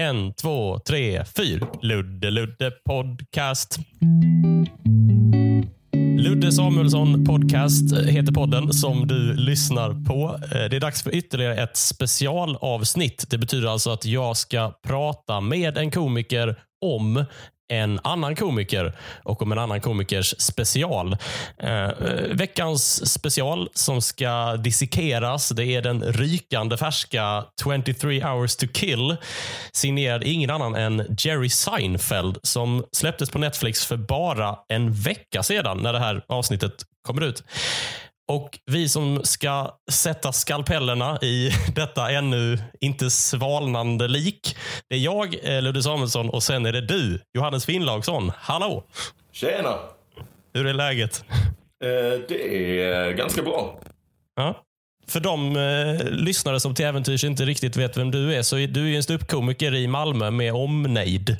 En, två, tre, fyr. Ludde Ludde Podcast. Ludde Samuelsson Podcast heter podden som du lyssnar på. Eh, det är dags för ytterligare ett specialavsnitt. Det betyder alltså att jag ska prata med en komiker om en annan komiker och om en annan komikers special. Eh, veckans special som ska dissekeras det är den rykande färska 23 hours to kill signerad ingen annan än Jerry Seinfeld som släpptes på Netflix för bara en vecka sedan när det här avsnittet kommer ut. Och vi som ska sätta skalpellerna i detta ännu inte svalnande lik. Det är jag, eh, Ludde Samuelsson, och sen är det du, Johannes Finnlaugsson. Hallå! Tjena! Hur är läget? Eh, det är ganska bra. Ja. För de eh, lyssnare som till äventyrs inte riktigt vet vem du är, så är du är en ståuppkomiker i Malmö med omnejd.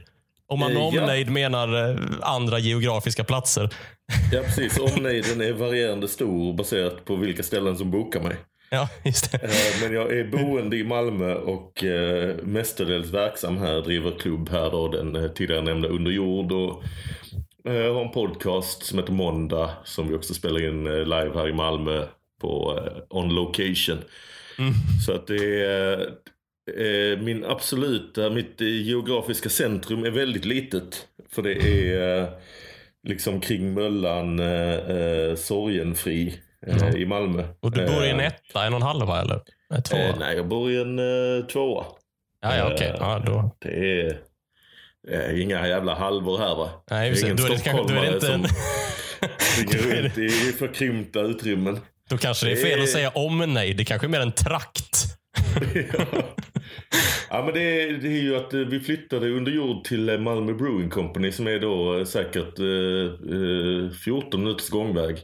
Om man med Eh, ja. omnejd menar eh, andra geografiska platser. Ja, precis. Omnejden är varierande stor baserat på vilka ställen som bokar mig. Ja, just det. Eh, Men jag är boende i Malmö och mestadels verksam här. Driver klubb här då, den tidigare nämnda Under jord. Och har en podcast som heter Måndag som vi också spelar in live här i Malmö på On Location. Så att det är min absoluta, mitt eh, geografiska centrum är väldigt litet. För det är eh, liksom kring Möllan, eh, eh, Sorgenfri eh, i Malmö. Och du bor i en Eh, etta, en och en halva eller? En tvåa? Eh, nej, jag bor i en eh, tvåa. ja, ja, okej. eh, Ja, då. Det är eh, inga jävla halvor här va? Nej, det. ingen Då är det kanske- då är det inte stockholmare en- som springer runt i förkrympta utrymmen. Då kanske det är fel att säga omnejd. Det kanske är mer en trakt. ja ja men det är, det är ju att eh, vi flyttade under jord till eh, Malmö Brewing Company som är då eh, säkert eh, 14 minuters gångväg.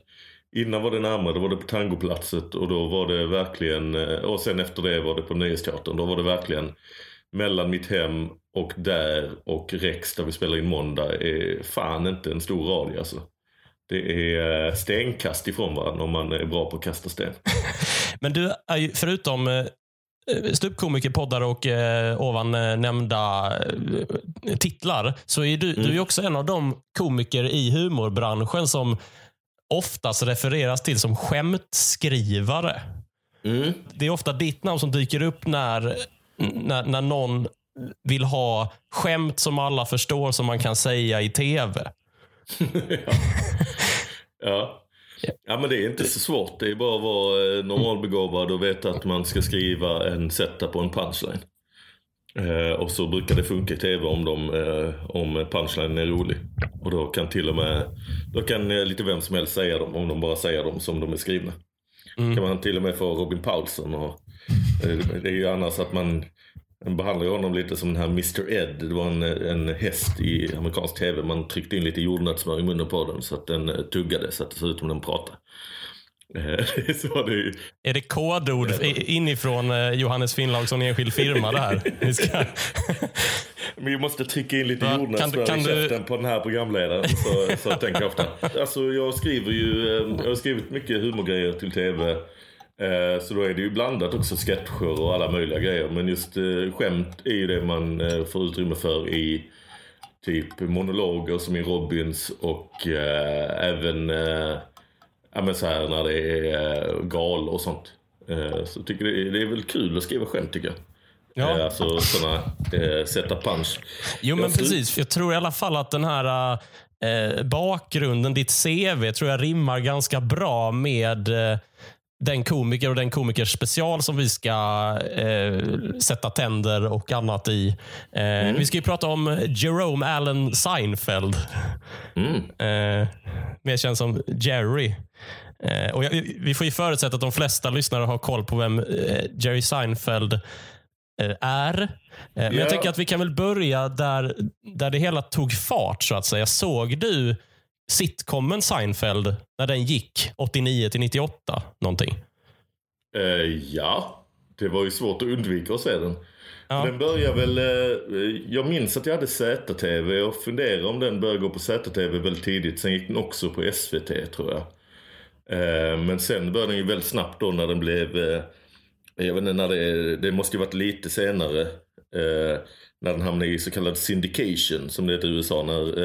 Innan var det närmare, då var det på Tangoplatset och då var det verkligen, och sen efter det var det på Nöjesteatern. Då var det verkligen mellan mitt hem och där och Rex där vi spelar in måndag är fan inte en stor radie alltså. Det är stenkast ifrån varandra om man är bra på att kasta sten. Men du är ju, förutom eh, ståuppkomiker, poddare och eh, ovan eh, nämnda eh, titlar, så är du, du är ju också en av de komiker i humorbranschen som oftast refereras till som skämtskrivare. Mm. Det är ofta ditt namn som dyker upp när, när, när någon vill ha skämt som alla förstår som man kan säga i tv. Ja. Ja men det är inte så svårt. Det är bara att vara eh, normalbegåvad och veta att man ska skriva en setup och en punchline. Eh, och så brukar det funka i tv om, de, eh, om punchline är rolig. Och då kan till och med då kan lite vem som helst säga dem om de bara säger dem som de är skrivna. Kan man till och med få Robin Paulsson. Och, eh, det är ju annars att man man behandlar ju honom lite som den här Mr Ed. Det var en, en häst i amerikansk tv. Man tryckte in lite jordnötssmör i munnen på den så att den eh, tuggade så att det såg ut som den pratade. Eh, så det ju. Är det kodord inifrån eh, Johannes Finnlaugsson enskild firma det här? Vi ska... Men vi måste trycka in lite jordnötssmör i kan du- käften på den här programledaren. Så, så tänker jag ofta. Alltså jag skriver ju, jag har skrivit mycket humorgrejer till tv. Eh, Så då är det ju blandat också sketcher och alla möjliga grejer. Men just eh, skämt är ju det man eh, får utrymme för i typ monologer som i Robins och även ja, men så här när det är gal och sånt. Så tycker det, det är väl kul att skriva skämt tycker jag. Ja. Alltså sådana eh, sätta punch. Jo, men Jag precis. Jag tror i alla fall att den här eh, bakgrunden, ditt CV, tror jag rimmar ganska bra med eh, den komiker och den komikers special som vi ska eh, sätta tänder och annat i. Eh, Vi ska ju prata om Jerome Allen Seinfeld. Eh, mer känd som Jerry. Eh, och jag, vi får ju förutsätta att de flesta lyssnare har koll på vem eh, Jerry Seinfeld eh, är. Men Ja. jag tänker att vi kan väl börja där, där det hela tog fart så att säga. Såg du sitcomen Seinfeld när den gick 89 till 98 någonting? Eh, ja, det var ju svårt att undvika att se den. Ja. Den börjar väl, eh, jag minns att jag hade ZTV och funderar om den började gå på ZTV väldigt tidigt. Sen gick den också på SVT tror jag. Eh, men sen började den ju väldigt snabbt då när den blev, jag vet inte när det, det måste ju varit lite senare. När den hamnar i så kallad syndication som det heter i USA. När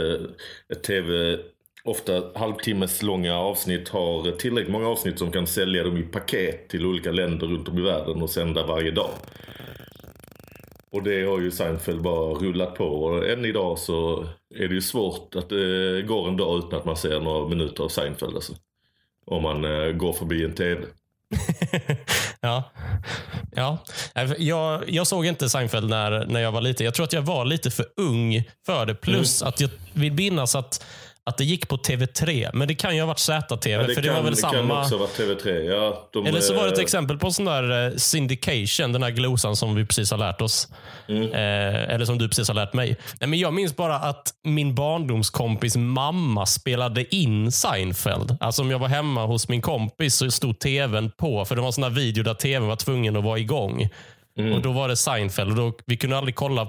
ett tv, ofta halvtimmes långa avsnitt har tillräckligt många avsnitt som kan sälja dem i paket till olika länder runt om i världen och sända varje dag. Och det har ju Seinfeld bara rullat på och än idag så är det ju svårt att det går en dag utan att man ser några minuter av Seinfeld alltså. Om man eh, går förbi en tv. ja. ja. Jag, jag såg inte Seinfeld när, när jag var liten. Jag tror att jag var lite för ung för det. Plus mm. att jag vill minnas att att det gick på TV3. Men det kan ju ha varit ZTV. Ja, det för kan, det var väl det samma... kan också ha varit TV3. Ja, Eller så var det ett exempel på sån där eh, syndication, den här glosan som vi precis har lärt oss. Mm. Eh, eller som du precis har lärt mig. Nej, men jag minns bara att min barndomskompis mamma spelade in Seinfeld. Alltså om jag var hemma hos min kompis så stod tvn på. För det var en sån där video där tvn var tvungen att vara igång. Mm. Och Då var det Seinfeld. Och då, vi kunde aldrig kolla.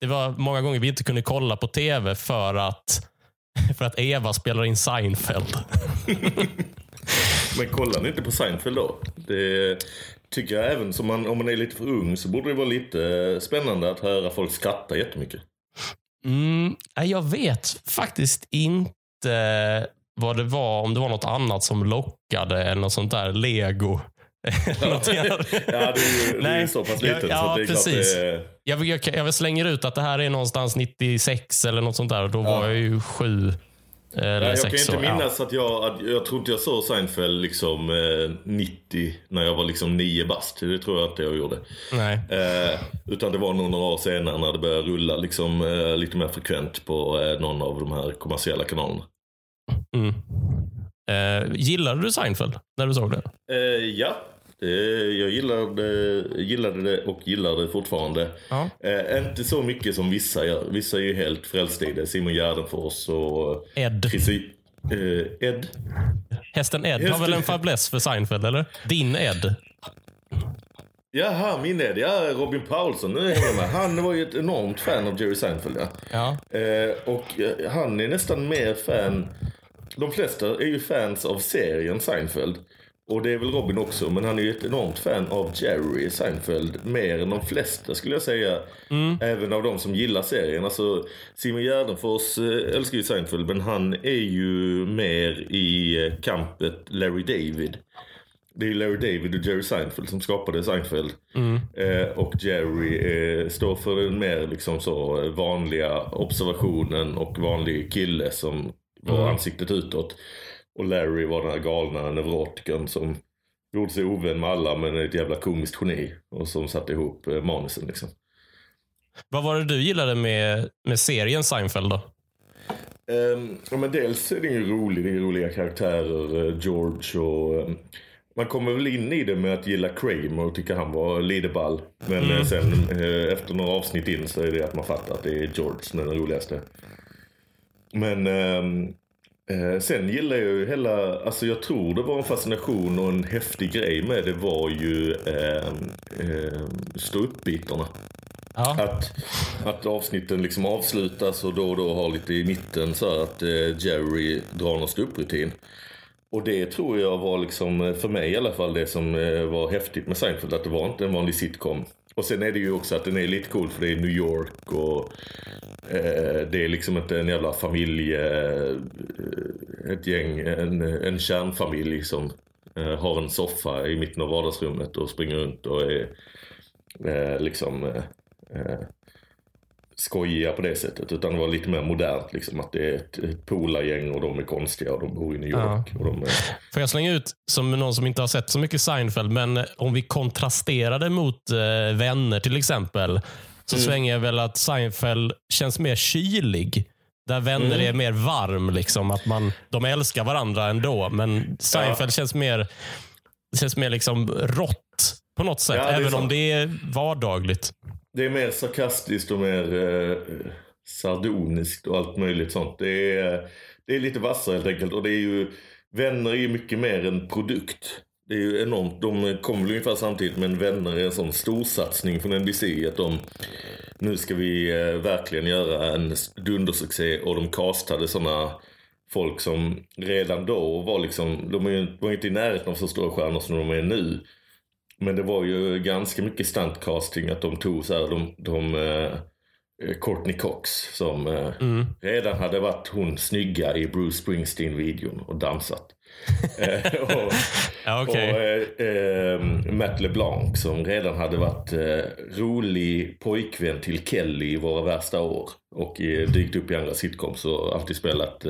Det var många gånger vi inte kunde kolla på tv för att För att Eva spelar in Seinfeld. Men kollar ni inte på Seinfeld då? Det tycker jag även som man, om man är lite för ung så borde det vara lite spännande att höra folk skratta jättemycket. Mm, jag vet faktiskt inte vad det var, om det var något annat som lockade eller något sånt där. Lego. ja, det är ju, det är så pass. Ja, ja är det jag, jag, jag slänger ut att det här är någonstans 96 eller något sånt där. Då ja. var jag ju sju eller Nej, jag sex kan inte år. minnas att jag, att, jag tror inte jag såg Seinfeld liksom eh, 90 när jag var liksom nio bast. Det tror jag inte jag gjorde. Nej. Eh, utan det var nog några år senare när det började rulla liksom, eh, lite mer frekvent på eh, någon av de här kommersiella kanalerna. Mm. Eh, gillade du Seinfeld när du såg det? Eh, ja, jag gillade, gillade det och gillar det fortfarande. Ja. Eh, inte så mycket som vissa gör. Vissa är ju helt frälsta i det. Simon Gärdenfors och Ed. Chrissy, eh, Ed. Hästen Ed Hästen... har väl en fäbless för Seinfeld, eller? Din Ed. Jaha, min Ed. Ja, Robin Paulsson. Nu hänger jag med. Han var ju ett enormt fan av Jerry Seinfeld. Ja. ja. Eh, och eh, han är nästan mer fan... De flesta är ju fans av serien Seinfeld. Och det är väl Robin också, men han är ju ett enormt fan av Jerry Seinfeld. Mer än de flesta skulle jag säga. Mm. Även av de som gillar serien. Alltså, Simon Gärdenfors eh, älskar ju Seinfeld, men han är ju mer i eh, kampet Larry David. Det är Larry David och Jerry Seinfeld som skapade Seinfeld. Mm. Eh, och Jerry eh, står för den mer liksom så vanliga observationen och vanlig kille som var mm. ansiktet utåt. Och Larry var den här galna neurotikern som gjorde sig ovän med alla men är ett jävla komiskt geni. Och som satte ihop eh, manusen liksom. Vad var det du gillade med, med serien Seinfeld då? Um, ja, men dels är den ju rolig. Det är roliga karaktärer. Uh, George och... Um, man kommer väl in i det med att gilla Kramer och tycka han var lite ball. Men mm. sen efter några avsnitt in så är det att man fattar att det är George som är den roligaste. Men um, Eh, sen gillar jag ju hela, alltså jag tror det var en fascination och en häftig grej med det var ju eh, eh, stå upp-bitarna. Ja. Att, att avsnitten liksom avslutas och då och då har lite i mitten så att eh, Jerry drar någon ståupprutin. Och det tror jag var liksom, eh, för mig i alla fall, det som eh, var häftigt med Seinfeld. Att det var inte en vanlig sitcom. Och sen är det ju också att den är lite cool för det är New York och eh, det är liksom inte en jävla familj, eh, ett gäng, en, en kärnfamilj som eh, har en soffa i mitten av vardagsrummet och springer runt och är eh, liksom eh, eh skojiga på det sättet. Utan det var lite mer modernt. Liksom, att det är ett, ett polargäng och de är konstiga och de bor i New York. Ja. Och de är... Får jag slänga ut, som någon som inte har sett så mycket Seinfeld, men om vi kontrasterar det mot eh, Vänner till exempel. Så mm. svänger jag väl att Seinfeld känns mer kylig. Där Vänner mm. är mer varm. Liksom, att man, de älskar varandra ändå. Men Seinfeld ja. känns mer, känns mer liksom rått på något sätt. Ja, även om det är vardagligt. Det är mer sarkastiskt och mer eh, sardoniskt och allt möjligt sånt. Det är, det är lite vassare helt enkelt. Och det är ju, vänner är ju mycket mer en produkt. Det är ju enormt. De kom väl ungefär samtidigt men Vänner är en sån storsatsning från NBC. Att de, nu ska vi eh, verkligen göra en dundersuccé och de castade såna folk som redan då var liksom, de var ju inte i närheten av så stora stjärnor som de är nu. Men det var ju ganska mycket stuntcasting att de tog så här, de, de, eh, Courtney Cox som eh, Mm. redan hade varit hon snygga i Bruce Springsteen-videon och dansat. Eh, och, Ja, okej. och eh, eh, Matt LeBlanc som redan hade varit eh, rolig pojkvän till Kelly i Våra värsta år. Och dykt upp i andra sitcoms och alltid spelat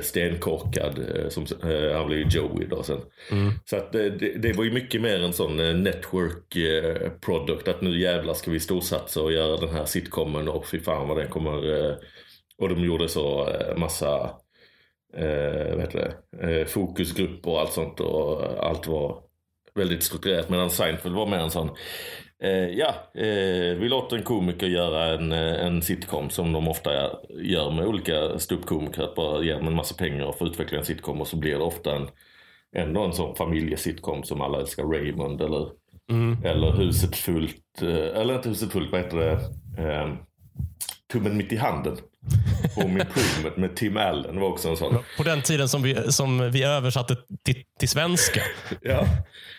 stenkorkad. Eh, som, eh, han blev ju Joey då sen. Mm. Så att eh, det, det var ju mycket mer en sån eh, network eh, product. Att nu jävlar ska vi storsatsa och göra den här sitcomen och fy fan vad den kommer. Eh, och de gjorde så eh, massa eh, vad heter det, eh, fokusgrupper och allt sånt och allt var väldigt strukturerat. Medan Seinfeld var mer en sån, eh, ja, eh, vi låter en komiker göra en, eh, en sitcom som de ofta gör med olika ståuppkomiker. Att bara ge dem en massa pengar och få utveckla en sitcom och så blir det ofta en, ändå en sån familjesitcom som alla älskar, Raymond eller, Mm. eller Huset fullt, eh, eller inte Huset fullt, vad heter det? Eh, Tummen mitt i handen. Home Improvement med Tim Allen var också en sån. På den tiden som vi, som vi översatte till, till svenska. Ja,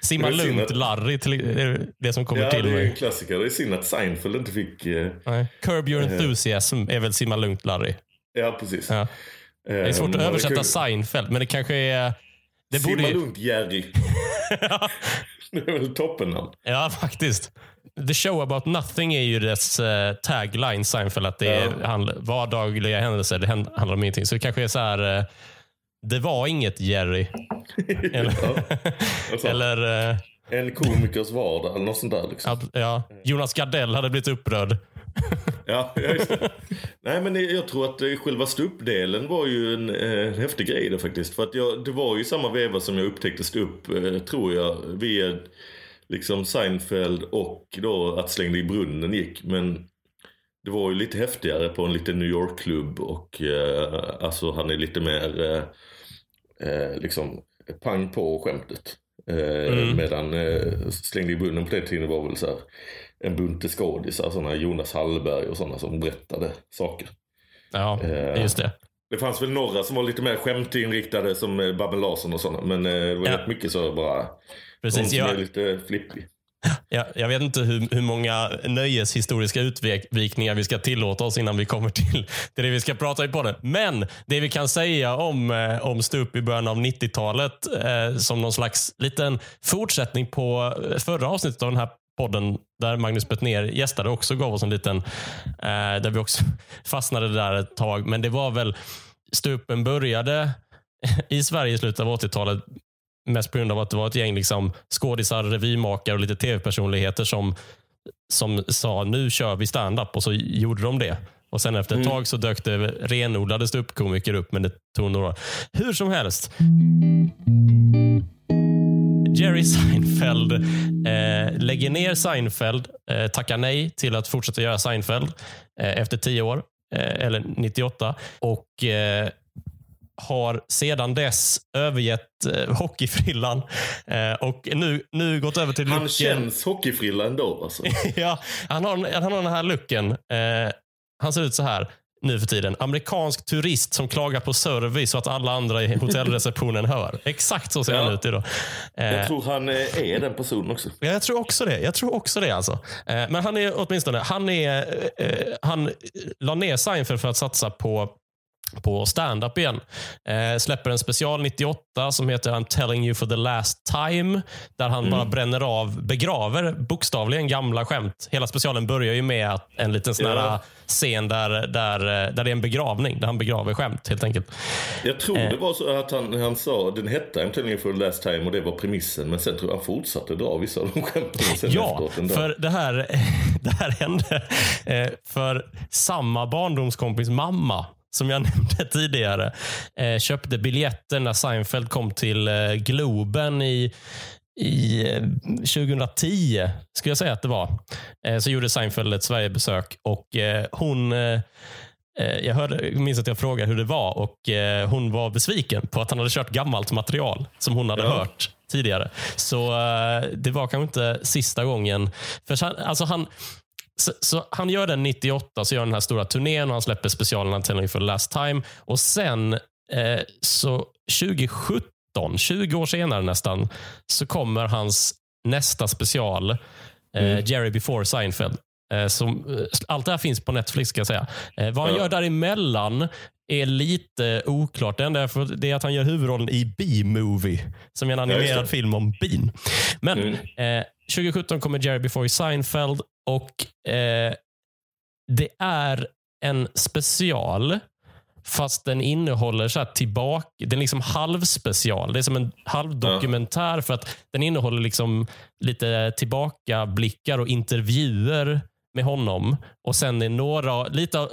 Simma lugnt att- Larry, till, är det som kommer ja till det är en klassiker. Det är synd att Seinfeld inte fick... eh, Nej. Curb your enthusiasm är väl Simma lugnt Larry. Ja, precis. Ja. Det är svårt att översätta sig. Seinfeld, men det kanske är... Det Simma borde lugnt Jerry. det är väl toppennamn. ja, faktiskt. The show about nothing är ju dess eh, tagline Seinfeld. Att det är Ja. handl- vardagliga händelser. Det handlar om ingenting. Så det kanske är så här... eh, det var inget Jerry. Eller, Ja, alltså, eller eh, En komikers vardag eller något sånt där. Liksom. ja, Jonas Gardell hade blivit upprörd. Ja, just det. Nej, men jag tror att själva ståuppdelen var ju en eh, häftig grej då faktiskt. För att jag, det var ju samma veva som jag upptäckte ståupp, tror jag, via liksom Seinfeld och då att Slängde i brunnen gick. Men det var ju lite häftigare på en liten New York-klubb och eh, alltså han är lite mer eh, eh, liksom pang på skämtet. Eh, Mm. Medan eh, Slängde i brunnen på den tiden var väl så här en bunte skådisar, sådana Jonas Hallberg och sådana som berättade saker. Ja, Eh, just det. Det fanns väl några som var lite mer skämtinriktade som Babben Larsson och sådana. Men det var Ja. rätt mycket så bara Precis. som Jag, är lite flippig. jag, jag vet inte hur, hur många nöjeshistoriska utvikningar vi ska tillåta oss innan vi kommer till, till det vi ska prata i podden. Men det vi kan säga om, eh, om ståupp i början av 90-talet eh, som någon slags liten fortsättning på eh, förra avsnittet av den här podden där Magnus Bettner gästade också gav oss en liten, eh, där vi också fastnade där ett tag. Men det var väl, ståuppen började i Sverige i slutet av 80-talet mest på grund av att det var ett gäng liksom, skådisar, revymakare och lite tv-personligheter som, som sa nu kör vi stand-up och så gjorde de det. Och Sen efter ett Mm. tag så dök det renodlade ståuppkomiker upp, men det tog några Hur som helst. Jerry Seinfeld eh, lägger ner Seinfeld, eh, tackar nej till att fortsätta göra Seinfeld eh, efter tio år, eh, eller 98. Och eh, har sedan dess övergett eh, hockeyfrillan eh, och nu, nu gått över till Han looken. känns hockeyfrilla ändå alltså. ja, han, har, han har den här looken. Eh, han ser ut så här nu för tiden. Amerikansk turist som klagar på service så att alla andra i hotellreceptionen hör. Exakt så ser Ja. han ut idag. Eh, Jag tror han eh, är den personen också. Ja, jag tror också det. Jag tror också det alltså. Eh, men han är åtminstone, han är, eh, han la ner Seinfeld för att satsa på på stand-up igen. Eh, släpper en special 98 som heter I'm telling you for the last time. Där han bara bränner av, begraver bokstavligen gamla skämt. Hela specialen börjar ju med en liten sån här Ja. scen där, där, eh, där det är en begravning. Där han begraver skämt helt enkelt. Jag tror Eh. det var så att han, han sa, den hette I'm telling you for the last time och det var premissen. Men sen tror jag han fortsatte dra vissa av de skämten Ja, för det här, det här hände eh, för samma barndomskompis mamma som jag nämnde tidigare eh, köpte biljetter när Seinfeld kom till eh, Globen i i eh, 2010, skulle jag säga att det var, eh, så gjorde Seinfeld ett Sverigebesök och eh, hon eh, eh, jag hörde, minns att jag frågade hur det var och eh, hon var besviken på att han hade kört gammalt material som hon hade Ja. hört tidigare. Så eh, det var kanske inte sista gången. För han, alltså han, så, så han gör den 98, så gör den här stora turnén och han släpper specialen telling for the last time. Och sen eh, så 2017, 20 år senare nästan, så kommer hans nästa special, eh, Mm. Jerry before Seinfeld. Eh, som, eh, allt det här finns på Netflix ska jag säga. Eh, vad han Ja. gör däremellan är lite oklart. Det enda är, för, det är att han gör huvudrollen i B-Movie, som är en animerad det. film om bin. Men Mm. eh, 2017 kommer Jerry Before Seinfeld och eh, det är en special fast den innehåller så här tillbaka, den är liksom halvspecial. Det är som en halvdokumentär för att den innehåller liksom lite tillbakablickar och intervjuer med honom. Och sen är några, lite av,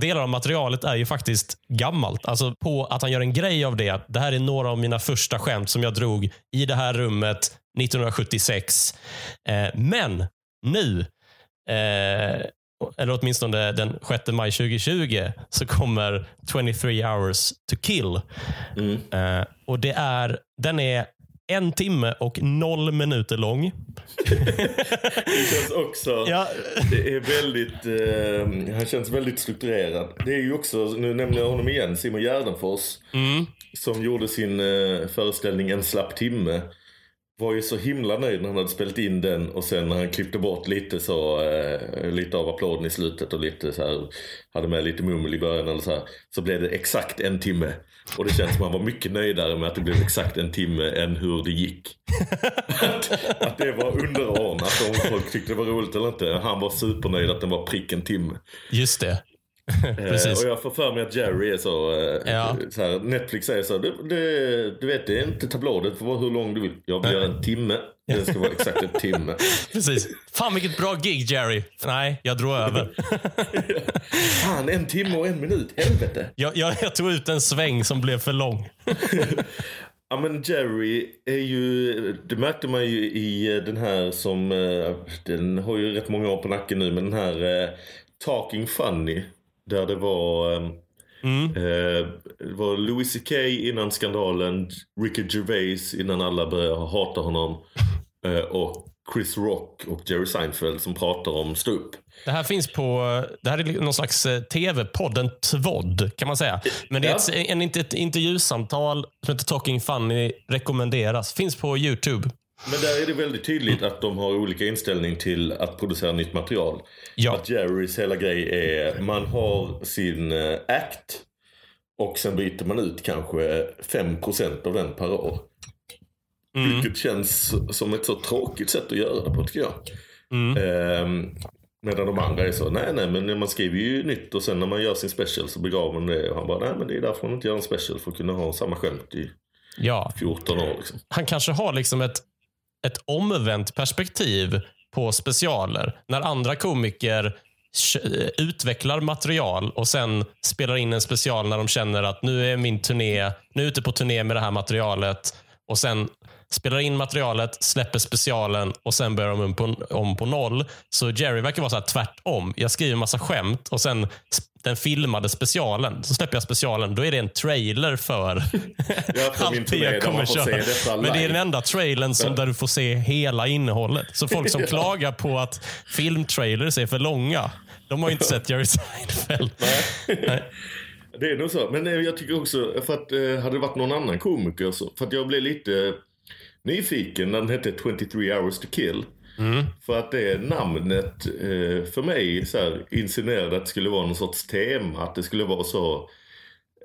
delar av materialet är ju faktiskt gammalt. Alltså på att han gör en grej av det. Det här är några av mina första skämt som jag drog i det här rummet 1976. Eh, men nu, eh, eller åtminstone den 6 maj 2020, så kommer 23 hours to kill. Mm. Eh, och det är, Den är en timme och noll minuter lång. Det känns också... Ja, Det är väldigt, eh, han känns väldigt strukturerad. Det är ju också, nu nämner jag honom igen, Simon Gärdenfors. mm, Som gjorde sin eh, föreställning En slapp timme. Var ju så himla nöjd när han hade spelat in den och sen när han klippte bort lite så, eh, lite av applåden i slutet och lite så här, hade med lite mummel i början eller så här. Så blev det exakt en timme. Och det känns som han var mycket nöjdare med att det blev exakt en timme än hur det gick. att, att det var underordnat om folk tyckte det var roligt eller inte. Han var supernöjd att den var prick en timme. just det. Eh, Precis. och jag får för mig att Jerry är så, eh, Ja. så här, Netflix säger så, det, det, du vet det är inte tablådet, det vara hur lång du vill. Jag vill göra en timme, den ska vara exakt en timme. Precis. Fan vilket bra gig Jerry. Nej, jag drog över. Fan, en timme och en minut, helvete. Jag, jag, jag tog ut en sväng som blev för lång. Ja men Jerry är ju, det märkte man ju i eh, den här som, den har ju rätt många år på nacken nu, men den här Talking Funny. Där det var, eh, Mm. eh, det var Louis CK innan skandalen, Ricky Gervais innan alla började hata honom. Eh, och Chris Rock och Jerry Seinfeld som pratar om ståupp. Det här finns på, det här är någon slags eh, tv-podd, en tvådd kan man säga. Men det är ett, en, ett intervjusamtal som heter Talking Funny, rekommenderas. Finns på YouTube. Men där är det väldigt tydligt att de har olika inställning till att producera nytt material. Ja. Att Jerrys hela grej är, man har sin eh, act och sen byter man ut kanske 5% av den per år. Mm. Vilket känns som ett så tråkigt sätt att göra det på tycker jag. Mm. Ehm, medan de andra är så, nej nej men man skriver ju nytt och sen när man gör sin special så begraver man det. Och han bara, nej men det är därför man inte gör en special för att kunna ha samma skämt i Ja. 14 år liksom. Han kanske har liksom ett, ett omvänt perspektiv på specialer. När andra komiker utvecklar material och sen spelar in en special när de känner att nu är min turné, nu är jag ute på turné med det här materialet och sen spelar in materialet, släpper specialen och sen börjar de om på, om på noll. Så Jerry verkar vara så här tvärtom. Jag skriver massa skämt och sen den filmade specialen. Så släpper jag specialen. Då är det en trailer för allt det jag kommer köra. Men det är den enda trailern som, där du får se hela innehållet. Så folk som klagar på att filmtrailers är för långa, de har ju inte sett Jerry Seinfeld. Nej. Det är nog så. Men eh, jag tycker också, för att eh, hade det varit någon annan komiker så, för att jag blev lite nyfiken när den hette 23 hours to kill. Mm. För att det namnet eh, för mig så här, insinuerade att det skulle vara någon sorts tema. Att det skulle vara så,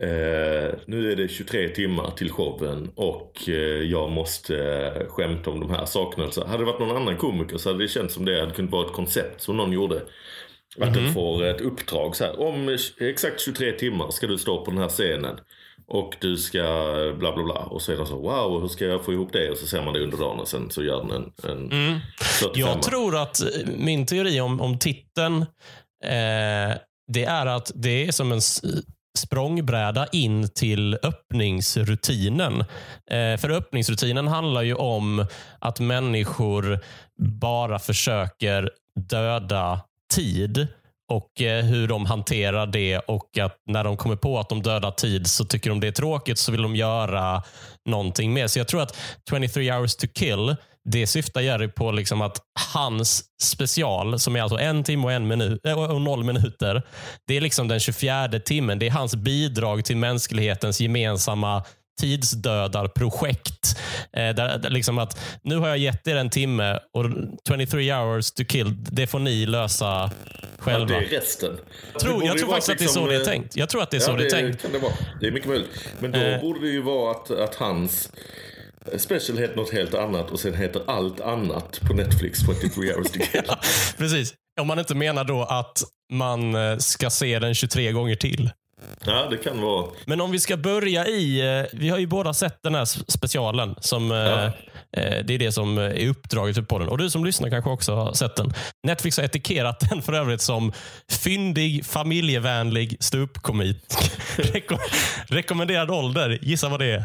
eh, nu är det 23 timmar till showen och eh, jag måste eh, skämta om de här sakerna. Så hade det varit någon annan komiker så hade det känts som det hade kunnat vara ett koncept som någon gjorde. Att den får ett uppdrag så här. Om exakt 23 timmar ska du stå på den här scenen. Och du ska bla bla bla. Och så är det så wow, hur ska jag få ihop det? Och så ser man det under dagen och sen så gör den en, en 45. Jag tror att min teori om, om titeln, eh, det är att det är som en språngbräda in till öppningsrutinen. Eh, för öppningsrutinen handlar ju om att människor bara försöker döda tid och eh, hur de hanterar det och att när de kommer på att de dödar tid så tycker de det är tråkigt så vill de göra någonting mer. Så jag tror att 23 hours to kill det syftar Jerry på liksom att hans special, som är alltså en timme och, en minut, eh, och noll minuter, det är liksom den 24 timmen. Det är hans bidrag till mänsklighetens gemensamma tidsdödarprojekt. Eh, där, där liksom att nu har jag gett er en timme och 23 hours to kill, det får ni lösa själva. Ja, det är resten. Jag tror, jag tror faktiskt att det är liksom, så det är eh, tänkt. Jag tror att det är Ja, så det är tänkt. kan det vara. Det är mycket möjligt. Men då Eh. borde det ju vara att, att hans special heter något helt annat och sen heter allt annat på Netflix 23 hours to kill. Precis. Om man inte menar då att man eh, ska se den 23 gånger till. Ja, det kan vara. Men om vi ska börja i, eh, vi har ju båda sett den här specialen. Som, Ja. Eh, det är det som är uppdraget för podden. Och du som lyssnar kanske också har sett den. Netflix har etikerat den för övrigt som fyndig, familjevänlig ståuppkomik. Reko rekommenderad ålder, gissa vad det är?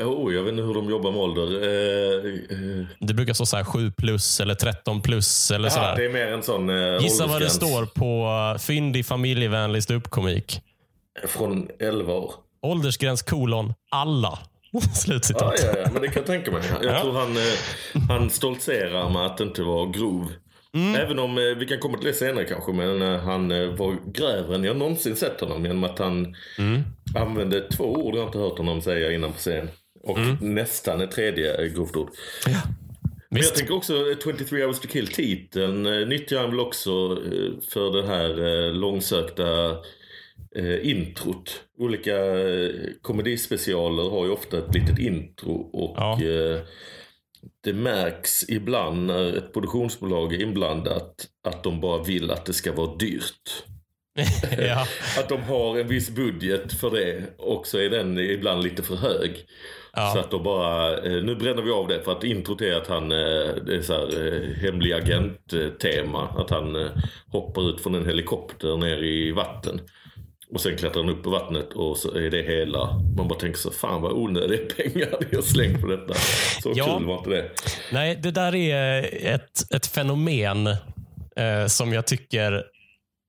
Oh, jag vet inte hur de jobbar med ålder. Eh, eh, Det brukar stå så här 7 plus eller 13 plus eller ja, sådär. det är mer en sån eh, Gissa vad det står på uh, fyndig, familjevänlig ståuppkomik. Från 11 år. Åldersgräns kolon alla. Slutcitat. Ja, ja, ja, men det kan jag tänka mig. Jag Ja. tror han, eh, han stoltserar med att inte vara grov. Mm. Även om, eh, vi kan komma till det senare kanske, men eh, han var grövre än jag någonsin sett honom genom att han Mm. använde två ord jag inte hört honom säga innan på scen. Och Mm. nästan ett tredje grovt ord. Men jag tänker också eh, 23 hours to kill-titeln nyttjar han väl också för det här långsökta eh, introt. Olika eh, komedispecialer har ju ofta ett litet intro och Ja. eh, det märks ibland när ett produktionsbolag är inblandat att de bara vill att det ska vara dyrt. ja. Att de har en viss budget för det och så är den ibland lite för hög. Ja. Så att de bara, eh, nu bränner vi av det för att introt är att han, eh, det är så här hemlig agent-tema. Att han hoppar ut från en helikopter ner i vatten. Och sen klättrar han upp på vattnet och så är det hela. Man bara tänker så, fan vad onödiga pengar har slängt på detta. Så Ja. kul var inte det. Nej, det där är ett, ett fenomen eh, som jag tycker...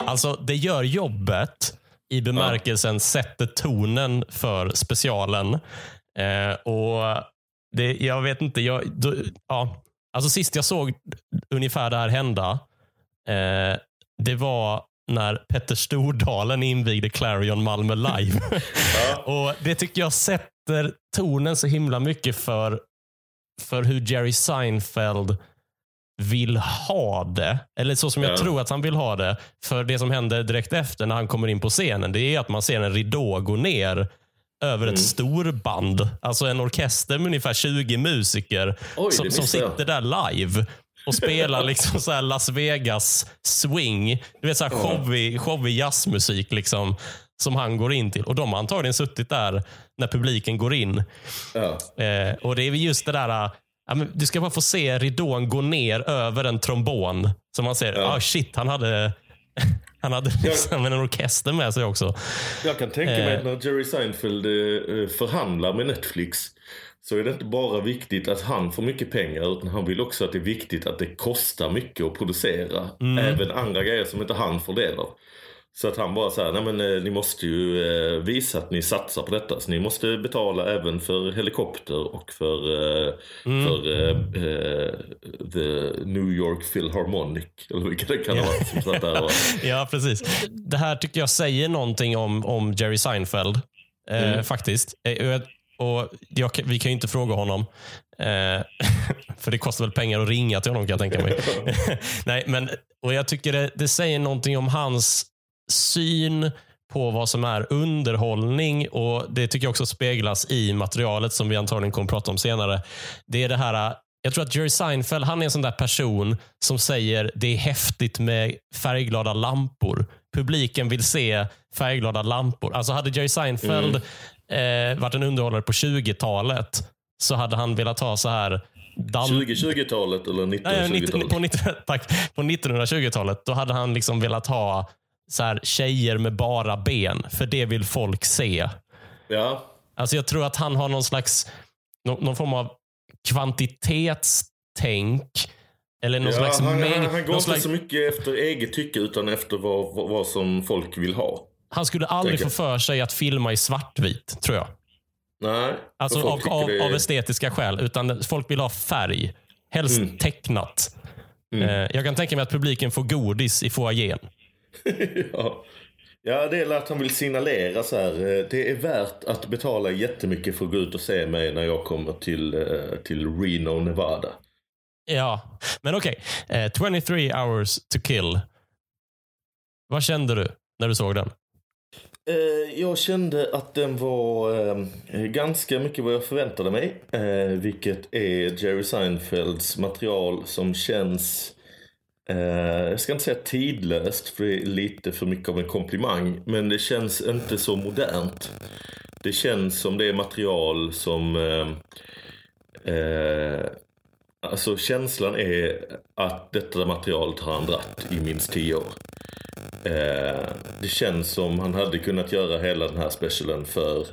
Alltså, det gör jobbet i bemärkelsen sätter tonen för specialen. Eh, och det, Jag vet inte. Jag, då, ja, alltså Sist jag såg ungefär det här hända, eh, det var när Petter Stordalen invigde Clarion Malmö live. och Det tycker jag sätter tonen så himla mycket för för hur Jerry Seinfeld vill ha det. Eller så som jag Ja. tror att han vill ha det. För det som händer direkt efter när han kommer in på scenen, det är att man ser en ridå gå ner över Mm. ett storband. Alltså en orkester med ungefär 20 musiker Oj, som, som jag. sitter där live och spelar liksom så Las Vegas swing. Du vet så här showig, showig jazzmusik liksom, som han går in till. Och De har antagligen suttit där när publiken går in. Ja. Eh, och Det är just det där, ja, men du ska bara få se ridån gå ner över en trombon. Så man ser, Ja. ah shit, han hade, han hade liksom en orkester med sig också. Jag kan tänka mig Eh. att när Jerry Seinfeld eh, förhandlar med Netflix så är det inte bara viktigt att han får mycket pengar utan han vill också att det är viktigt att det kostar mycket att producera. Mm. Även andra grejer som inte han får del av. Så att han bara säger, nej men eh, ni måste ju eh, visa att ni satsar på detta. Så ni måste betala även för helikopter och för, eh, Mm. för eh, The New York Philharmonic. Eller vilka det kan vara som satt där och... Ja, precis. Det här tycker jag säger någonting om, om Jerry Seinfeld. Mm. Faktiskt. Eh, och jag- och jag, vi kan ju inte fråga honom. Eh, för det kostar väl pengar att ringa till honom kan jag tänka mig. Nej, men, och Jag tycker det, det säger någonting om hans syn på vad som är underhållning och det tycker jag också speglas i materialet som vi antagligen kommer att prata om senare. Det är det här jag tror att Jerry Seinfeld han är en sån där person som säger det är häftigt med färgglada lampor. Publiken vill se färgglada lampor. Alltså hade Jerry Seinfeld mm eh, varit en underhållare på 20-talet så hade han velat ha så här dan- 2020-talet eller Nej, 19, 1920-talet? på, 19, tack, på 1920-talet då hade han liksom velat ha så här, tjejer med bara ben. För det vill folk se. Ja, Alltså Jag tror att han har någon slags någon, någon form av kvantitetstänk. Eller någon ja slags han, mängd. han, han går någon inte slags, så mycket efter eget tycke utan efter vad, vad, vad som folk vill ha. Han skulle aldrig få för sig att filma i svartvit, tror jag. Nej, Alltså av, av, är- av estetiska skäl. Utan folk vill ha färg. Helst Mm. tecknat. Mm. Eh, jag kan tänka mig att publiken får godis i foajén. ja. Ja, det är att han vill signalera så här. eh, Det är värt att betala jättemycket för att gå ut och se mig när jag kommer till, eh, till Reno, Nevada. Ja, men okej. Eh, 23 hours to kill. Vad kände du när du såg den? Eh, jag kände att den var eh, ganska mycket vad jag förväntade mig. Eh, vilket är Jerry Seinfelds material som känns, eh, jag ska inte säga tidlöst för det är lite för mycket av en komplimang. Men det känns inte så modernt. Det känns som det är material som eh, eh, Alltså känslan är att detta materialet har han dratt i minst tio år. Eh, det känns som han hade kunnat göra hela den här specialen för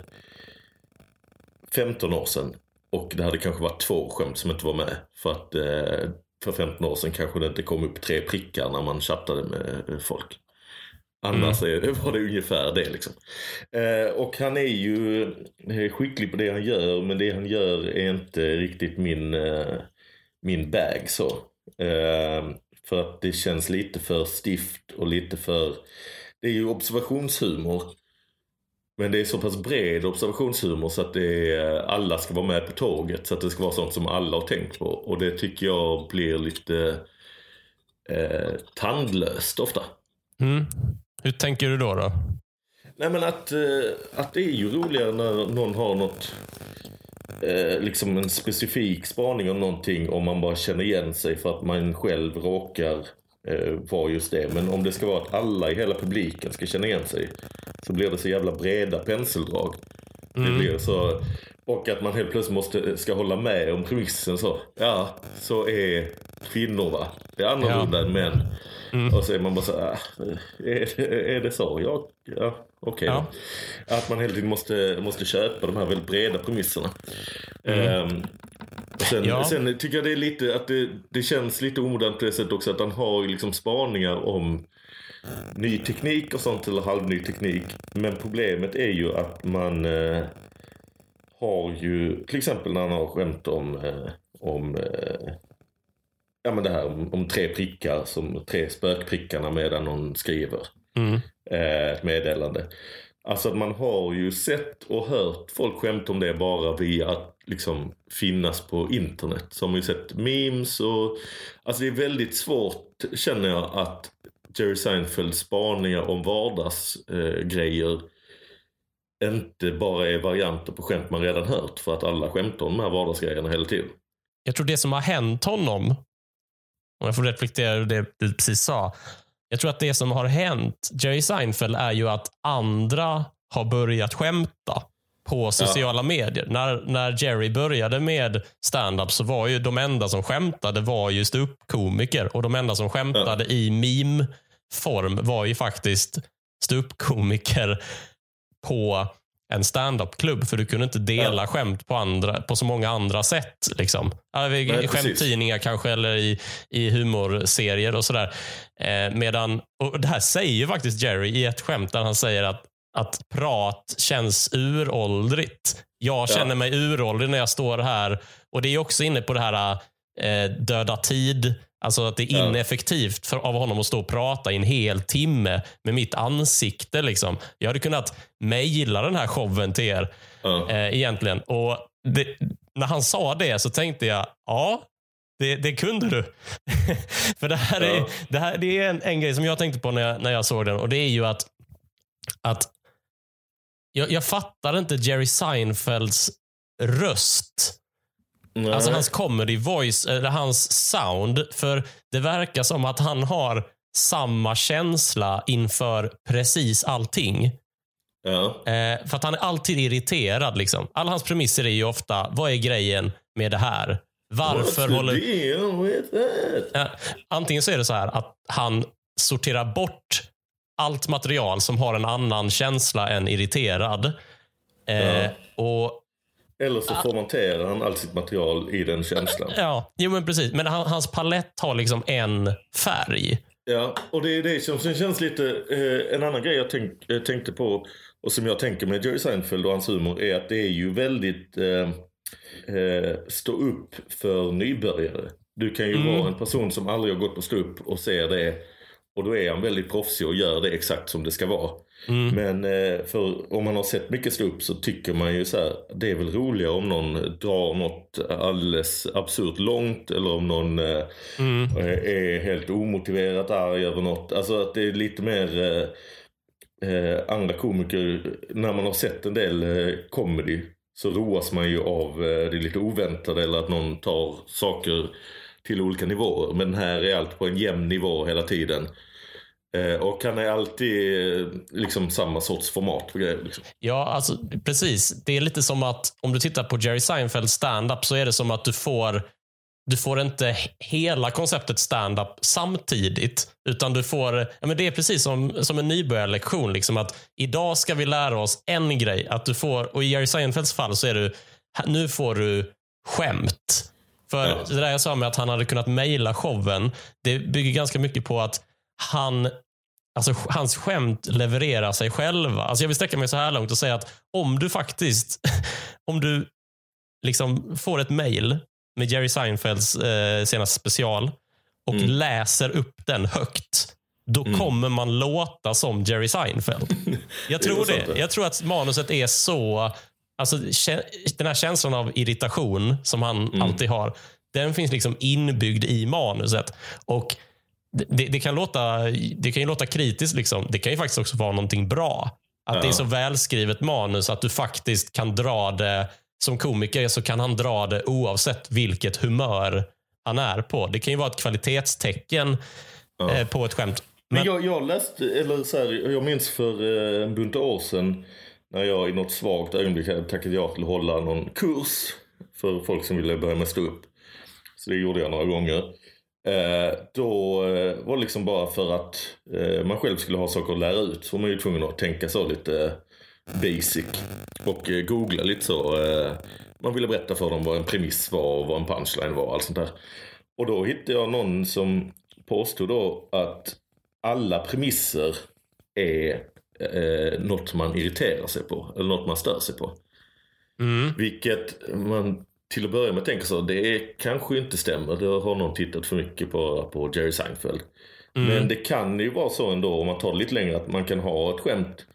15 år sedan. Och det hade kanske varit två skämt som inte var med. För att eh, för 15 år sedan kanske det inte kom upp tre prickar när man chattade med folk. Annars det, var det ungefär det liksom. Eh, och han är ju eh, skicklig på det han gör men det han gör är inte riktigt min, eh, min bag så. Eh, för att det känns lite för stift och lite för... Det är ju observationshumor. Men det är så pass bred observationshumor så att det är, alla ska vara med på tåget. Så att det ska vara sånt som alla har tänkt på. Och det tycker jag blir lite eh, tandlöst ofta. Mm. Hur tänker du då? då? Nej men att, eh, att det är ju roligare när någon har något eh, liksom en specifik spaning om någonting om man bara känner igen sig för att man själv råkar eh, vara just det. Men om det ska vara att alla i hela publiken ska känna igen sig så blir det så jävla breda penseldrag. Det blir så, och att man helt plötsligt måste, ska hålla med om premissen så. Ja, så är kvinnor va. Det är annorlunda än män. Och så är man bara så här, ah, är, det, är det så? Ja, ja okej. Ja. då. Att man hela tiden måste, måste köpa de här väldigt breda premisserna. Ehm, och sen, Ja. sen tycker jag det är lite att det, det känns lite omodernt på det sättet också att han har liksom spaningar om ny teknik och sånt eller halvny teknik. Men problemet är ju att man eh, har ju till exempel när han har skämt om, eh, om eh, ja men det här om, om tre prickar, som tre spökprickarna medan någon skriver Mm. Eh, ett meddelande. Alltså att man har ju sett och hört folk skämta om det bara via att liksom finnas på internet. Så har man ju sett memes och alltså det är väldigt svårt känner jag att Jerry Seinfelds spaningar om vardagsgrejer eh, inte bara är varianter på skämt man redan hört för att alla skämtar om de här vardagsgrejerna hela tiden. Jag tror det som har hänt honom, om jag får reflektera över det du precis sa. Jag tror att det som har hänt Jerry Seinfeld är ju att andra har börjat skämta på sociala medier. När, när Jerry började med stand-up så var ju de enda som skämtade var ju ståuppkomiker och de enda som skämtade i meme-form var ju faktiskt ståuppkomiker på en stand-up-klubb för du kunde inte dela skämt på, andra, på så många andra sätt. Liksom. Ja, Nej, precis. Skämttidningar kanske eller i, i humorserier och sådär. Eh, medan, och det här säger ju faktiskt Jerry i ett skämt där han säger att, att prat känns uråldrigt. Jag känner mig uråldrig när jag står här. Och Det är också inne på det här eh, döda tid. Alltså att det är ineffektivt för, av honom att stå och prata i en hel timme med mitt ansikte. Liksom. Jag hade kunnat mejla den här showen till er Ja. eh, egentligen. Och det, när han sa det så tänkte jag, ja, det, det kunde du. För det här är, det här, det är en, en grej som jag tänkte på när jag, när jag såg den och det är ju att, att jag, jag fattar inte Jerry Seinfelds röst. Nej. Alltså hans comedy voice, eller hans sound. För det verkar som att han har samma känsla inför precis allting. ja. Eh, för att han är alltid irriterad. Liksom. Alla hans premisser är ju ofta, vad är grejen med det här? Varför What's håller... deal with that? Ja, antingen så är det så här att han sorterar bort allt material som har en annan känsla än irriterad. Eh, Ja. och Eller så formaterar han allt sitt material i den känslan. ja, jo men precis. Men han, hans palett har liksom en färg. Ja, och det är det som känns lite... Eh, en annan grej jag tänk, eh, tänkte på och som jag tänker med Jerry Seinfeld och hans humor är att det är ju väldigt eh, eh, stå upp för nybörjare. Du kan ju Mm. vara en person som aldrig har gått på stå upp och ser det Och då är han väldigt proffsig och gör det exakt som det ska vara. Mm. Men eh, för om man har sett mycket stå upp så tycker man ju så här, det är väl roligare om någon drar något alldeles absurt långt eller om någon eh, mm. är helt omotiverat arg över något. Alltså att det är lite mer eh, andra komiker, när man har sett en del eh, comedy så roas man ju av det lite oväntade eller att någon tar saker till olika nivåer. Men här är allt på en jämn nivå hela tiden. Eh, och han är alltid eh, liksom samma sorts format på grejer. Liksom. Ja, alltså precis. Det är lite som att om du tittar på Jerry Seinfeld stand-up så är det som att du får du får inte hela konceptet stand-up samtidigt. Utan du får, ja men det är precis som, som en nybörjarlektion. Liksom att idag ska vi lära oss en grej. Att du får, och i Jerry Seinfelds fall så är du, nu får du skämt. För ja. det där jag sa med att han hade kunnat mejla showen, det bygger ganska mycket på att han Alltså, hans skämt levererar sig själva. Alltså, jag vill sträcka mig så här långt och säga att om du faktiskt om du liksom får ett mail med Jerry Seinfelds eh, senaste special och mm. läser upp den högt, då mm. kommer man låta som Jerry Seinfeld. Jag tror det. det. Jag tror att manuset är så... Alltså, den här känslan av irritation som han mm. alltid har, den finns liksom inbyggd i manuset. Och det, det, kan låta, det kan ju låta kritiskt. Liksom. Det kan ju faktiskt också vara någonting bra. Att ja. det är så välskrivet manus att du faktiskt kan dra det. Som komiker så kan han dra det oavsett vilket humör han är på. Det kan ju vara ett kvalitetstecken ja. eh, på ett skämt. Men, Men jag, jag läste, eller så här, jag minns för eh, en bunt år sedan när jag i något svagt ögonblick hade tackat ja till att hålla någon kurs för folk som ville börja med stå upp. Så det gjorde jag några gånger. Eh, då eh, var det liksom bara för att eh, man själv skulle ha saker att lära ut så var man ju tvungen att tänka så lite basic och googla lite så. man ville berätta för dem vad en premiss var och vad en punchline var och allt sånt där. Och då hittade jag någon som påstod då att alla premisser är eh, något man irriterar sig på eller något man stör sig på. Mm. Vilket man till att börja med tänker så, det kanske inte stämmer. Det har någon tittat för mycket på, på Jerry Seinfeld. Mm. Men det kan ju vara så ändå om man tar det lite längre att man kan ha ett skämt.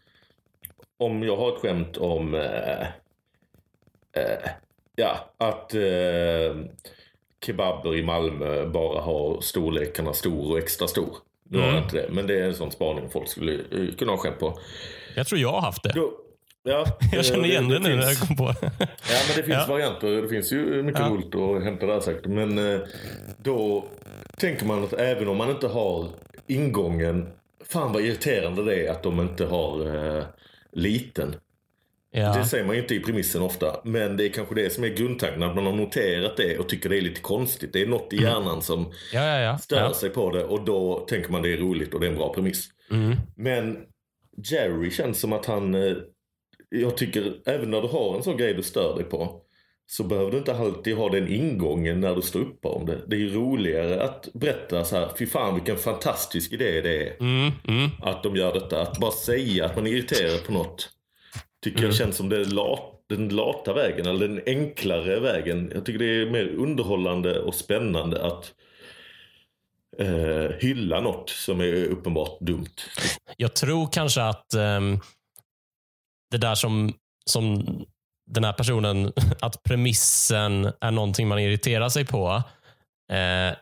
Om jag har ett skämt om äh, äh, ja, att äh, kebaber i Malmö bara har storlekarna stor och extra stor. Nu mm. har jag inte det, men det är en sån spaning folk skulle kunna ha skämt på. Jag tror jag har haft det. Då, Ja, jag känner igen det, det, det nu när jag kom på Ja, men det finns ja. varianter. Det finns ju mycket ja. roligt att hämta där säkert. Men eh, då tänker man att även om man inte har ingången. Fan vad irriterande det är att de inte har eh, liten. Ja. Det säger man ju inte i premissen ofta. Men det är kanske det som är grundtanken. Att man har noterat det och tycker det är lite konstigt. Det är något i mm. hjärnan som ja. stör sig på det. Och då tänker man det är roligt och det är en bra premiss. Mm. Men Jerry känns som att han eh, jag tycker även när du har en sån grej du stör dig på så behöver du inte alltid ha den ingången när du står upp om det. Det är ju roligare att berätta så här, fy fan vilken fantastisk idé det är. Mm, mm. Att de gör detta. Att bara säga att man är irriterad på något. Tycker mm. jag känns som det lat, den lata vägen, eller den enklare vägen. Jag tycker det är mer underhållande och spännande att eh, hylla något som är uppenbart dumt. Jag tror kanske att um det där som, som den här personen, att premissen är någonting man irriterar sig på. Eh,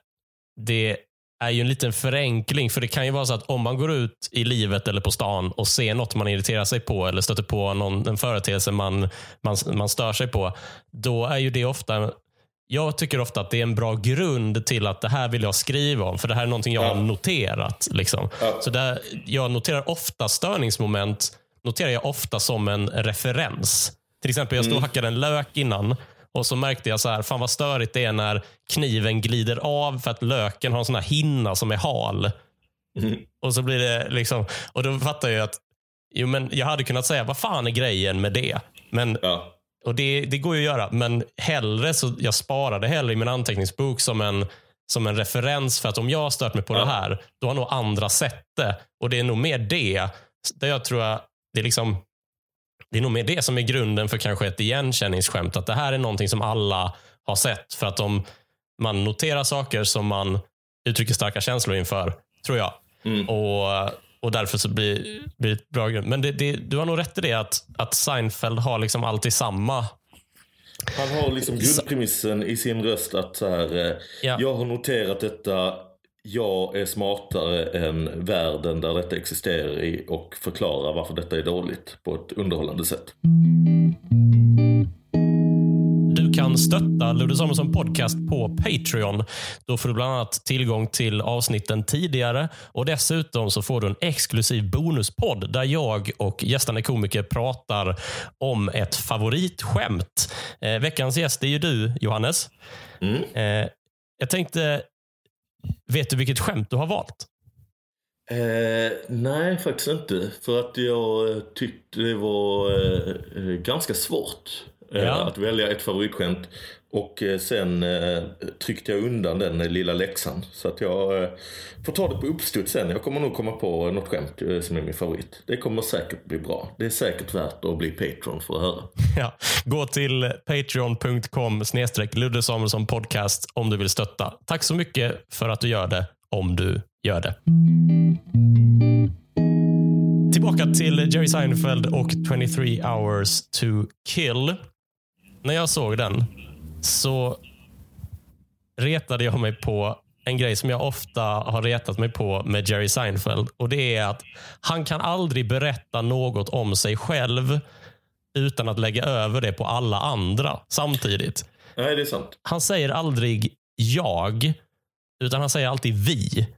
det är ju en liten förenkling. För det kan ju vara så att om man går ut i livet eller på stan och ser något man irriterar sig på eller stöter på någon, en företeelse man, man, man stör sig på. Då är ju det ofta jag tycker ofta att det är en bra grund till att det här vill jag skriva om. För det här är någonting jag ja. har noterat. Liksom. Ja. Så där, jag noterar ofta störningsmoment noterar jag ofta som en referens. Till exempel, jag stod och mm. hackade en lök innan och så märkte jag så här, fan vad störigt det är när kniven glider av för att löken har en sån här hinna som är hal. Mm. Och så blir det liksom, och då fattar jag att jo, men jag hade kunnat säga, vad fan är grejen med det? Men, ja. och det, det går ju att göra, men hellre så jag sparade hellre i min anteckningsbok som en, som en referens för att om jag har stört mig på ja. det här, då har nog andra sett det. Och det är nog mer det, där jag tror jag det är liksom det är nog mer det som är grunden för kanske ett igenkänningsskämt. Att det här är någonting som alla har sett. För att om man noterar saker som man uttrycker starka känslor inför, tror jag. Mm. Och, och därför så blir, blir det ett bra grund. Men det, det, du har nog rätt i det att, att Seinfeld har liksom alltid samma han har liksom grundpremissen i sin röst att så här, eh, ja. jag har noterat detta, jag är smartare än världen där detta existerar i och förklarar varför detta är dåligt på ett underhållande sätt. Du kan stötta Ludde Samuelsson Podcast på Patreon. Då får du bland annat tillgång till avsnitten tidigare och dessutom så får du en exklusiv bonuspodd där jag och gästande komiker pratar om ett favoritskämt. Eh, veckans gäst är ju du, Johannes. Mm. Eh, jag tänkte, vet du vilket skämt du har valt? Eh, nej, faktiskt inte. För att jag tyckte det var eh, ganska svårt. Eh, ja. Att välja ett favoritskämt. Och eh, sen eh, tryckte jag undan den eh, lilla läxan. Så att jag eh, får ta det på uppstuds sen. Jag kommer nog komma på något skämt som är min favorit. Det kommer säkert bli bra. Det är säkert värt att bli Patreon för att höra. Ja. Gå till patreon.com snedstreck Ludde Samuelsson podcast om du vill stötta. Tack så mycket för att du gör det, om du gör det. Tillbaka till Jerry Seinfeld och 23 hours to kill när jag såg den så retade jag mig på en grej som jag ofta har retat mig på med Jerry Seinfeld. Och Det är att han kan aldrig berätta något om sig själv utan att lägga över det på alla andra samtidigt. Nej, det är sant. Han säger aldrig jag, utan han säger alltid vi.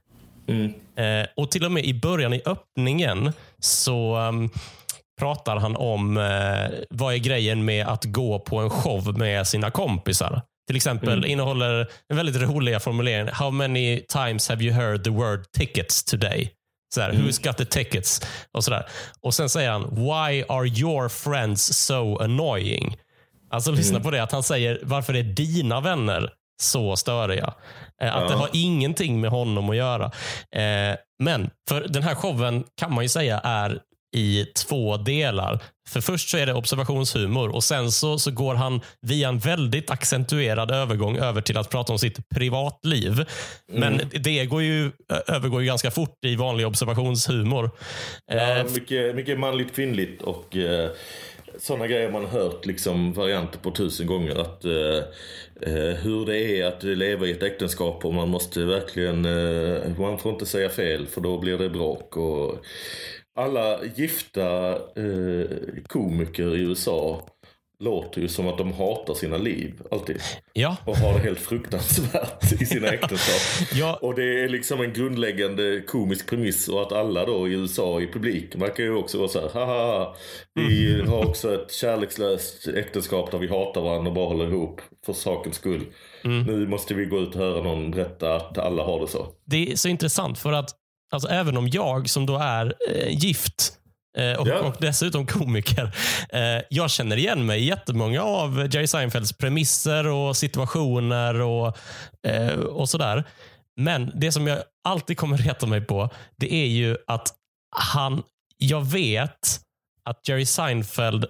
Mm. Eh, och till och med i början i öppningen så um, pratar han om eh, vad är grejen med att gå på en show med sina kompisar. Till exempel mm. innehåller en väldigt roliga formulering. How many times have you heard the word tickets today? Så här, mm. Who's got the tickets? Och, så där. och Sen säger han, why are your friends so annoying? Alltså mm. lyssna på det, att han säger, varför är dina vänner så störiga? Eh, att ja. det har ingenting med honom att göra. Eh, men för den här showen kan man ju säga är i två delar. För Först så är det observationshumor och sen så, så går han via en väldigt accentuerad övergång över till att prata om sitt privatliv. Men mm. det går ju, övergår ju ganska fort i vanlig observationshumor. Ja, eh, mycket, mycket manligt kvinnligt och eh, sådana grejer man hört liksom varianter på tusen gånger. Att eh, eh, Hur det är att leva i ett äktenskap och man måste verkligen, eh, man får inte säga fel för då blir det bråk. Och, alla gifta eh, komiker i USA låter ju som att de hatar sina liv alltid. Ja. Och har det helt fruktansvärt i sina äktenskap. ja. Och det är liksom en grundläggande komisk premiss och att alla då i USA i publiken verkar ju också vara så här, haha, vi mm. har också ett kärlekslöst äktenskap där vi hatar varandra och bara håller ihop för sakens skull. Mm. Nu måste vi gå ut och höra någon berätta att alla har det så. Det är så intressant för att Alltså även om jag som då är eh, gift eh, och, ja. och, dessutom komiker. Eh, jag känner igen mig i jättemånga av Jerry Seinfelds premisser och situationer och, eh, och sådär. Men det som jag alltid kommer reta mig på, det är ju att han, jag vet att Jerry Seinfeld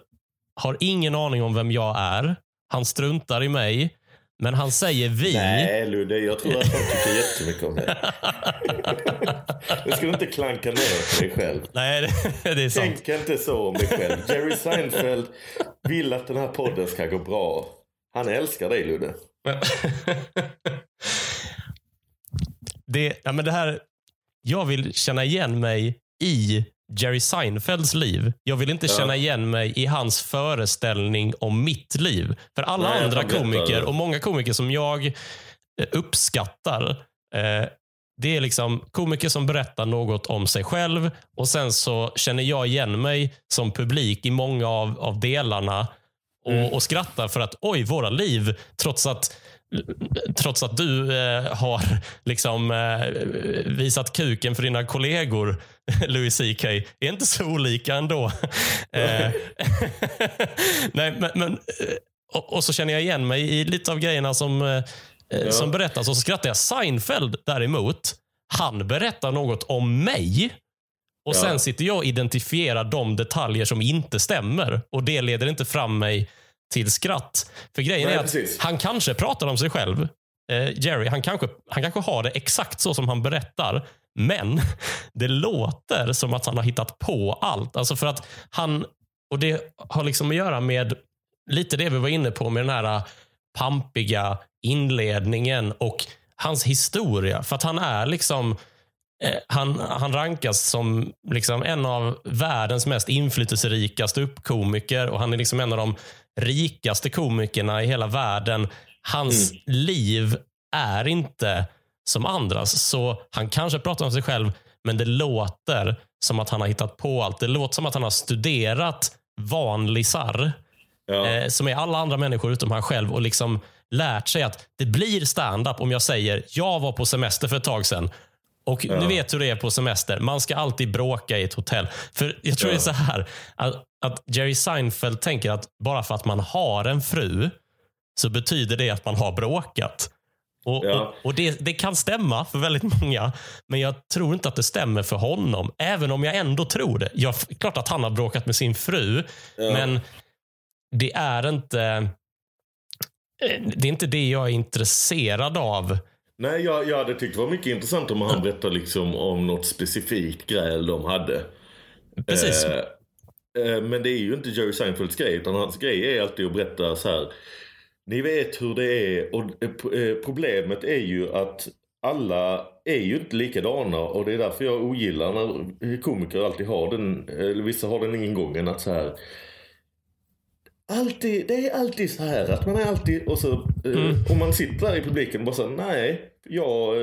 har ingen aning om vem jag är. Han struntar i mig. Men han säger vi. Nej Ludde, jag tror att han tycker jättemycket om dig. Du ska inte klanka ner på dig själv. Nej, det, det är sant. Tänk inte så om dig själv. Jerry Seinfeld vill att den här podden ska gå bra. Han älskar dig Ludde. det, ja, men det här, jag vill känna igen mig i Jerry Seinfelds liv. Jag vill inte ja. känna igen mig i hans föreställning om mitt liv. För alla Nej, andra komiker och många komiker som jag eh, uppskattar eh, det är liksom komiker som berättar något om sig själv och sen så känner jag igen mig som publik i många av, av delarna och, mm. och skrattar för att oj, våra liv, trots att trots att du eh, har liksom eh, visat kuken för dina kollegor, Louis CK, är inte så olika ändå. eh, nej, men, men eh, och, och, så känner jag igen mig i lite av grejerna som, eh, ja. som berättas och så skrattar jag. Seinfeld däremot, han berättar något om mig. Och ja. Sen sitter jag och identifierar de detaljer som inte stämmer. Och Det leder inte fram mig till skratt. För grejen Nej, är att precis. han kanske pratar om sig själv. Eh, Jerry, han kanske, han kanske har det exakt så som han berättar. Men det låter som att han har hittat på allt. Alltså för att han, och det har liksom att göra med lite det vi var inne på med den här pampiga inledningen och hans historia. För att han är liksom eh, han, han rankas som liksom en av världens mest inflytelserika ståuppkomiker och han är liksom en av de rikaste komikerna i hela världen. Hans mm. liv är inte som andras. Så han kanske pratar om sig själv, men det låter som att han har hittat på allt. Det låter som att han har studerat vanlisar, ja. eh, som är alla andra människor utom han själv och liksom lärt sig att det blir stand-up om jag säger jag var på semester för ett tag sedan. Och ja. Ni vet hur det är på semester. Man ska alltid bråka i ett hotell. För Jag tror ja. det är så här att, att Jerry Seinfeld tänker att bara för att man har en fru så betyder det att man har bråkat. Och, ja. och, och det, det, kan stämma för väldigt många, men jag tror inte att det stämmer för honom. Även om jag ändå tror det. Jag, klart att han har bråkat med sin fru, ja. men det är inte det är inte det jag är intresserad av. Nej, jag, jag hade tyckt det var mycket intressant om han berättade liksom om något specifikt gräl de hade. Precis. Eh, men det är ju inte Jerry Seinfelds grej, utan hans grej är alltid att berätta så här ni vet hur det är och eh, eh, problemet är ju att alla är ju inte likadana och det är därför jag ogillar när komiker alltid har den, eller vissa har den ingången att så här Alltid, det är alltid så här att man är alltid och så eh, mm. om man sitter där i publiken och bara så nej, jag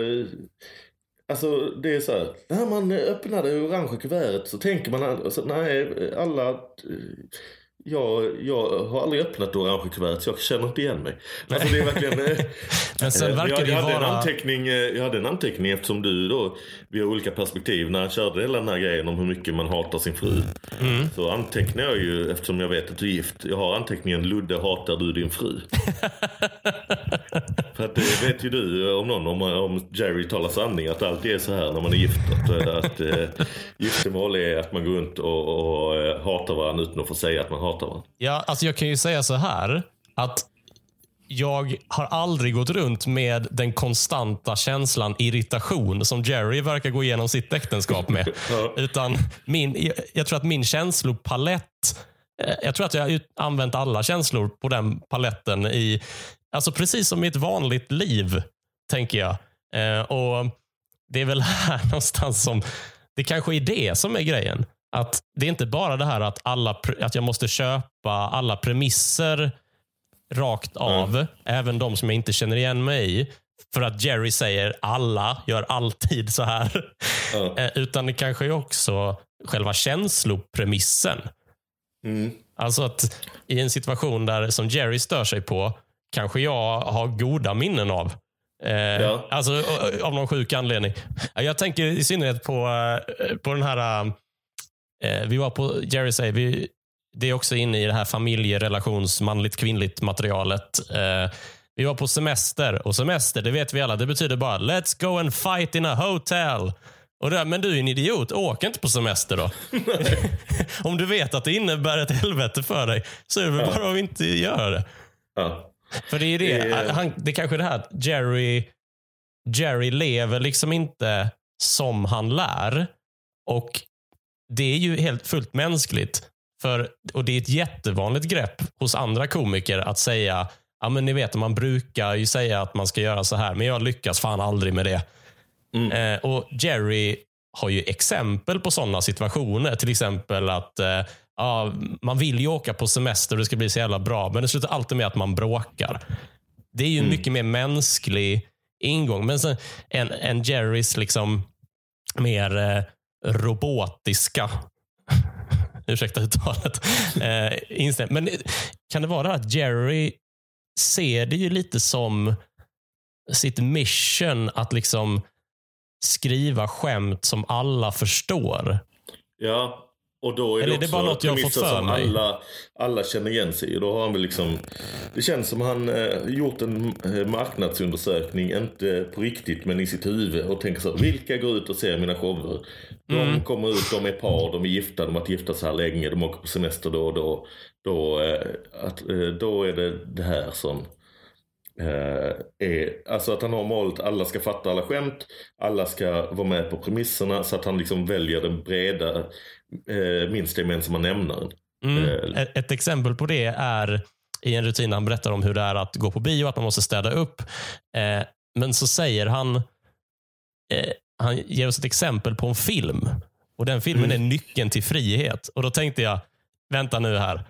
Alltså det är så här, när man öppnar det orangea kuvertet så tänker man alltså, nej, alla jag, jag har aldrig öppnat det orangea kuvertet så jag känner inte igen mig. Alltså det är verkligen... Eh, Men sen verkar jag, jag, hade vara... en anteckning, eh, jag hade en anteckning eftersom du då, vi har olika perspektiv, när han körde hela den här grejen om hur mycket man hatar sin fru. Mm. Så antecknar jag ju, eftersom jag vet att du är gift, jag har anteckningen Ludde hatar du din fru. För att det vet ju du om någon, om, om Jerry talar sanning, att det alltid är så här när man är gift. Att, att äh, giftermål är att man går runt och, och, och hatar varandra utan att få säga att man hatar varandra. Ja, alltså jag kan ju säga så här. Att jag har aldrig gått runt med den konstanta känslan irritation som Jerry verkar gå igenom sitt äktenskap med. Utan min, jag tror att min känslopalett, eh, jag tror att jag har använt alla känslor på den paletten i, alltså precis som i ett vanligt liv, tänker jag. Eh, och Det är väl här någonstans som, det kanske är det som är grejen. Att Det är inte bara det här att, alla, att jag måste köpa alla premisser rakt av, mm. även de som jag inte känner igen mig i. För att Jerry säger alla gör alltid så här. Mm. Utan det kanske är också själva känslopremissen. Mm. Alltså att i en situation där som Jerry stör sig på, kanske jag har goda minnen av. Eh, ja. Alltså av någon sjuk anledning. Jag tänker i synnerhet på, eh, på den här Eh, vi var på, Jerry säger, vi, det är också inne i det här familjerelations manligt kvinnligt materialet. Eh, vi var på semester och semester, det vet vi alla, det betyder bara let's go and fight in a hotel. Och där, men du är en idiot, åk inte på semester då. Om du vet att det innebär ett helvete för dig så är det väl ja. bara att inte göra det. Ja. För det är det, han, det är kanske det här Jerry, Jerry lever liksom inte som han lär. Och det är ju helt fullt mänskligt. För, och Det är ett jättevanligt grepp hos andra komiker att säga, ja men ni vet man brukar ju säga att man ska göra så här, men jag lyckas fan aldrig med det. Mm. Eh, och Jerry har ju exempel på sådana situationer. Till exempel att eh, ja, man vill ju åka på semester och det ska bli så jävla bra, men det slutar alltid med att man bråkar. Det är ju en mm. mycket mer mänsklig ingång. Men sen en, en Jerrys liksom mer eh, robotiska ursäkta uttalet, eh. Men kan det vara att Jerry ser det ju lite som sitt mission att liksom skriva skämt som alla förstår? Ja, och då är Eller det, är det bara något jag fått för mig? Alla, alla känner igen sig och då har han väl liksom Det känns som han eh, gjort en eh, marknadsundersökning, inte på riktigt men i sitt huvud och tänker så vilka går ut och ser mina shower? De mm. kommer ut, de är par, de är gifta, de har varit gifta så här länge, de åker på semester då och då. Då, eh, att, eh, då är det det här som är, alltså att han har målet alla ska fatta alla skämt, alla ska vara med på premisserna så att han liksom väljer den breda eh, minsta gemensamma nämnaren. Mm. Eh. Ett, ett exempel på det är i en rutin han berättar om hur det är att gå på bio, att man måste städa upp. Eh, men så säger han, eh, han ger oss ett exempel på en film. Och Den filmen mm. är nyckeln till frihet. Och Då tänkte jag, vänta nu här.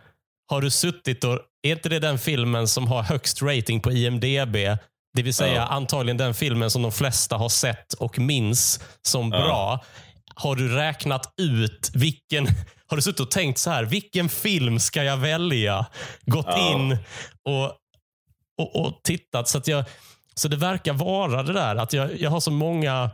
Har du suttit och, är inte det den filmen som har högst rating på IMDB? Det vill säga ja. antagligen den filmen som de flesta har sett och minns som bra. Ja. Har du räknat ut vilken har du suttit och tänkt så här, vilken film ska jag välja? Gått ja. in och, och, och, tittat. Så, att jag, så det verkar vara det där att jag, jag har så många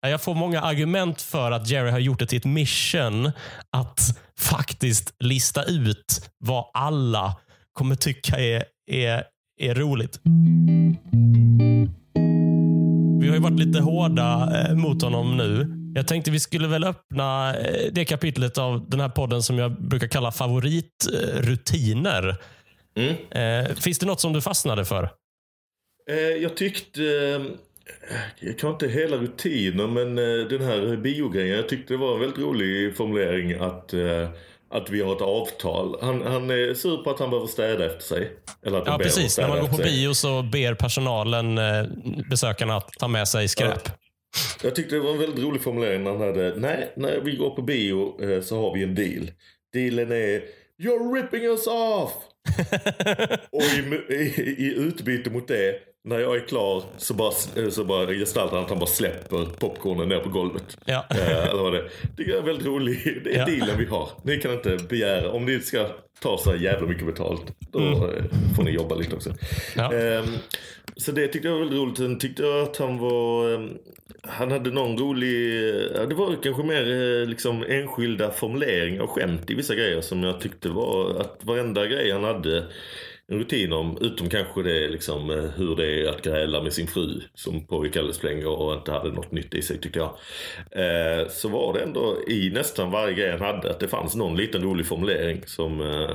jag får många argument för att Jerry har gjort det till ett mission att faktiskt lista ut vad alla kommer tycka är, är, är roligt. Vi har ju varit lite hårda eh, mot honom nu. Jag tänkte vi skulle väl öppna eh, det kapitlet av den här podden som jag brukar kalla favoritrutiner. Mm. Eh, finns det något som du fastnade för? Jag tyckte, jag kan inte hela rutinen, men den här biogrejen. Jag tyckte det var en väldigt rolig formulering att att vi har ett avtal. Han, han är sur på att han behöver städa efter sig. Eller att ja, precis. När man går på bio så ber personalen besökarna att ta med sig skräp. Ja. Jag tyckte det var en väldigt rolig formulering när han hade, nej, när vi går på bio eh, så har vi en deal. Dealen är, you're ripping us off! och i, i, i utbyte mot det, när jag är klar så bara, eh, så bara gestaltar han att han bara släpper popcornen ner på golvet. Ja. Eh, eller vad det Det är väldigt roligt. Det är ja. dealen vi har. Ni kan inte begära, om ni ska ta så jävla mycket betalt, då mm. Eh, får ni jobba lite också. Ja. Eh, så det tyckte jag var väldigt roligt. Sen tyckte jag att han var... Ehm, han hade någon rolig... Det var kanske mer liksom enskilda formuleringar och skämt i vissa grejer som jag tyckte var att varenda grej han hade rutin om. Utom kanske det liksom eh, hur det är att gräla med sin fru som pågick alldeles för länge och inte hade något nytt i sig tyckte jag. Eh, så var det ändå i nästan varje grej han hade att det fanns någon liten rolig formulering som eh,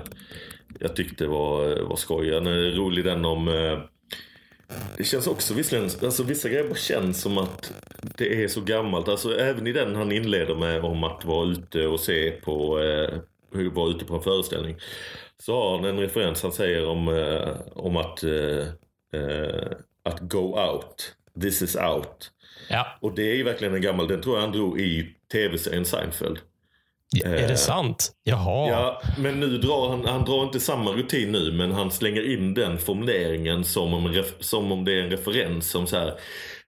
jag tyckte var, eh, var skoj. En rolig den om det känns också visserligen, alltså vissa grejer känns som att det är så gammalt. Alltså även i den han inleder med om att vara ute och se på, eh, vara ute på en föreställning. Så har han en referens han säger om, eh, om att, eh, eh, att go out. This is out. Ja. Och det är ju verkligen en gammal, den tror jag han drog i tv-serien Seinfeld. Ja, är det sant? Jaha. Ja, men nu drar han, han drar inte samma rutin nu men han slänger in den formuleringen som om, som om det är en referens som så här.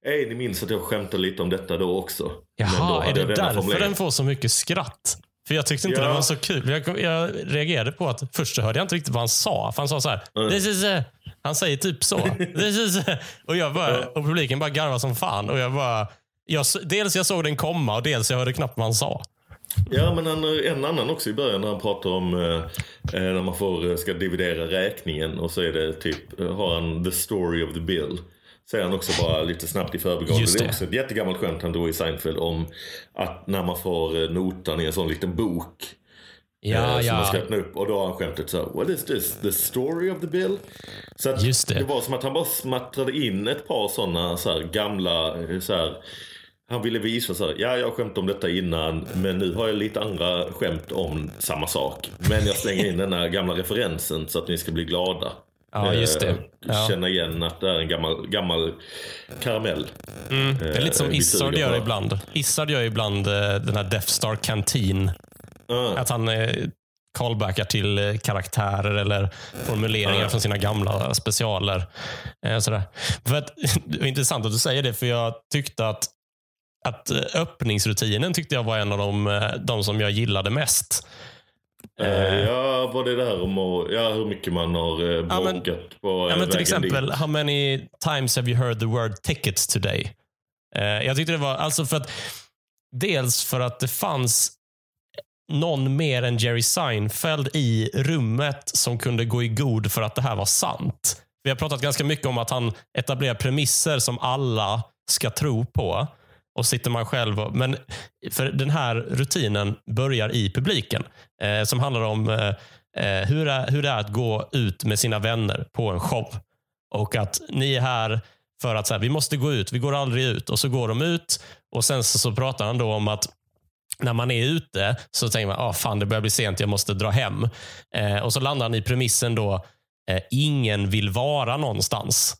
Ej, ni minns att jag skämtade lite om detta då också. Jaha, då är det därför den får så mycket skratt? För jag tyckte inte ja. det var så kul. Jag, jag, reagerade på att först så hörde jag inte riktigt vad han sa. För han sa så här. Mm. This is a... Han säger typ så. This is a... och, jag bara, och publiken bara garvar som fan. Och jag bara, jag, dels jag såg den komma och dels jag hörde knappt vad han sa. Ja, men han, en annan också i början när han pratar om eh, eh, när man får, eh, ska dividera räkningen och så är det typ, eh, har han the story of the bill. Säger han också bara lite snabbt i förbigående. Det. det. är också ett jättegammalt skämt han drog i Seinfeld om att när man får notan i en sån liten bok. Ja, eh, som man ska öppna upp och då har han skämtet så What is this? The story of the bill? Så det. det var som att han bara smattrade in ett par sådana så gamla så här, han ville visa så här, ja jag har skämt om detta innan men nu har jag lite andra skämt om samma sak. Men jag slänger in den här gamla referensen så att ni ska bli glada. Ja, just det. Eh, ja. Känna igen att det är en gammal, gammal karamell. Mm. Det är lite som eh, Issard gör ibland. Issard gör ibland eh, den här Death Star Canteen. Mm. Att han callbackar till karaktärer eller formuleringar mm. från sina gamla specialer. Sådär. För att, det är intressant att du säger det, för jag tyckte att att öppningsrutinen tyckte jag var en av de, de som jag gillade mest. Uh, ja, var det där om ja, hur mycket man har uh, bloggat ja, men, på ja, men Till exempel, dit. how many times have you heard the word tickets today? Uh, jag tyckte det var, alltså för att, dels för att det fanns någon mer än Jerry Seinfeld i rummet som kunde gå i god för att det här var sant. Vi har pratat ganska mycket om att han etablerar premisser som alla ska tro på och sitter man själv och, Men för den här rutinen börjar i publiken eh, som handlar om eh, eh, hur, är, hur det är att gå ut med sina vänner på en show. och att ni är här för att så här, vi måste gå ut. Vi går aldrig ut. Och så går de ut och sen så, så pratar han då om att när man är ute så tänker man ah, fan det börjar bli sent, jag måste dra hem. Eh, och så landar han i premissen då, eh, ingen vill vara någonstans.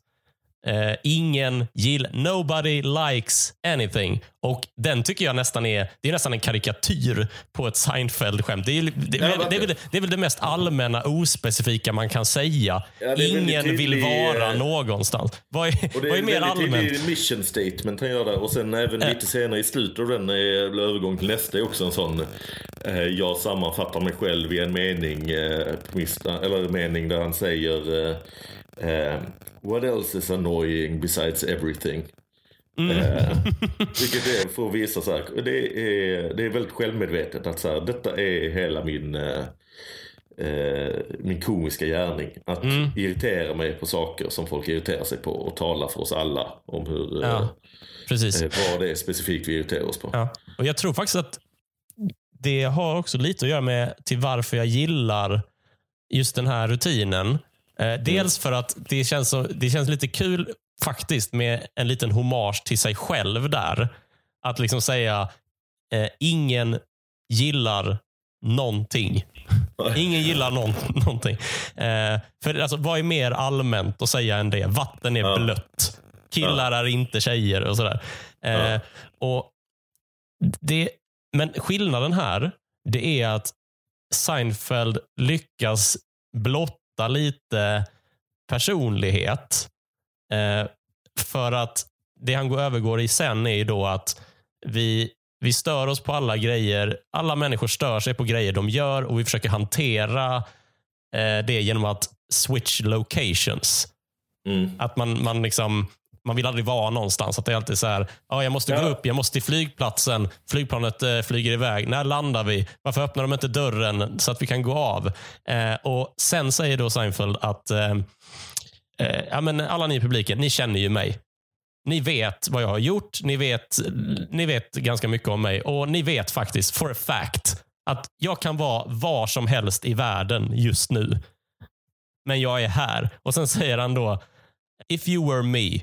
Eh, ingen gillar, nobody likes anything. Och den tycker jag nästan är, det är nästan en karikatyr på ett Seinfeld-skämt. Det är, det, det, det, är väl, det är väl det mest allmänna ospecifika man kan säga. Ja, ingen vill vara någonstans. Vad är, och det vad är, är mer allmänt? Det är mission statement han gör där. Och sen även lite senare i slutet av den, övergång till nästa, är också en sån, eh, jag sammanfattar mig själv i en mening, eh, eller en mening där han säger eh, Uh, what else is annoying besides everything? Mm. Uh, vilket är för att visa så här, det är, det är väldigt självmedvetet att så här, detta är hela min, uh, min komiska gärning. Att mm. irritera mig på saker som folk irriterar sig på och tala för oss alla om hur, ja, precis. vad det är specifikt vi irriterar oss på. Ja. Och Jag tror faktiskt att det har också lite att göra med till varför jag gillar just den här rutinen. Eh, dels för att det känns, så, det känns lite kul faktiskt med en liten hommage till sig själv där. Att liksom säga, eh, ingen gillar någonting. Ingen gillar någon, någonting. Eh, för alltså, Vad är mer allmänt att säga än det? Vatten är ja. blött. Killar ja. är inte tjejer och sådär. Eh, ja. och det, men skillnaden här, det är att Seinfeld lyckas blott blotta lite personlighet. Eh, för att det han går övergår i sen är ju då att vi, vi stör oss på alla grejer. Alla människor stör sig på grejer de gör och vi försöker hantera eh, det genom att switch locations. Mm. Att man, man liksom man vill aldrig vara någonstans. Att det är alltid så här, ja, jag måste ja. gå upp, jag måste till flygplatsen. Flygplanet eh, flyger iväg. När landar vi? Varför öppnar de inte dörren så att vi kan gå av? Eh, och Sen säger då Seinfeld att eh, eh, ja, men alla ni i publiken, ni känner ju mig. Ni vet vad jag har gjort. Ni vet, ni vet ganska mycket om mig och ni vet faktiskt for a fact att jag kan vara var som helst i världen just nu. Men jag är här. Och Sen säger han då, if you were me,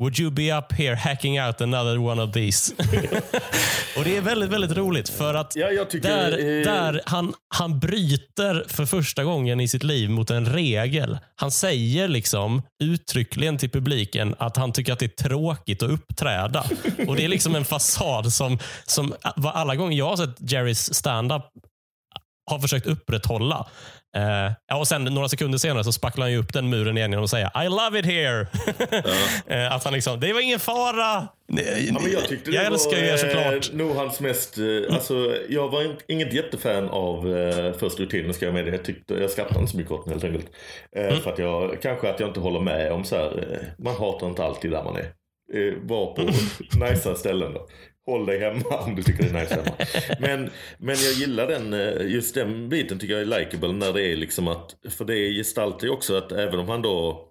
Would you be up here hacking out another one of these? och Det är väldigt, väldigt roligt för att ja, tycker, där, eh... där han, han bryter för första gången i sitt liv mot en regel. Han säger liksom uttryckligen till publiken att han tycker att det är tråkigt att uppträda. och Det är liksom en fasad som, som alla gånger jag har sett Jerrys stand-up har försökt upprätthålla. Uh, ja, och sen några sekunder senare så spacklar han upp den muren igen och säger I love it here. Ja. uh, att han liksom, det var ingen fara. Ja, men jag tyckte det jag älskar var, er såklart. nog hans mest, alltså, jag var inget jättefan av uh, första rutinen ska jag med det. Jag, tyckte, jag skrattade inte så mycket åt den helt enkelt. Mm. För att jag, kanske att jag inte håller med om så här, man hatar inte alltid där man är. Var på mm. nice ställen då. Håll dig hemma om du tycker det är nice hemma. Men, men jag gillar den, eh, just den biten tycker jag är likeable när det är liksom att, för det gestaltar ju också att även om han då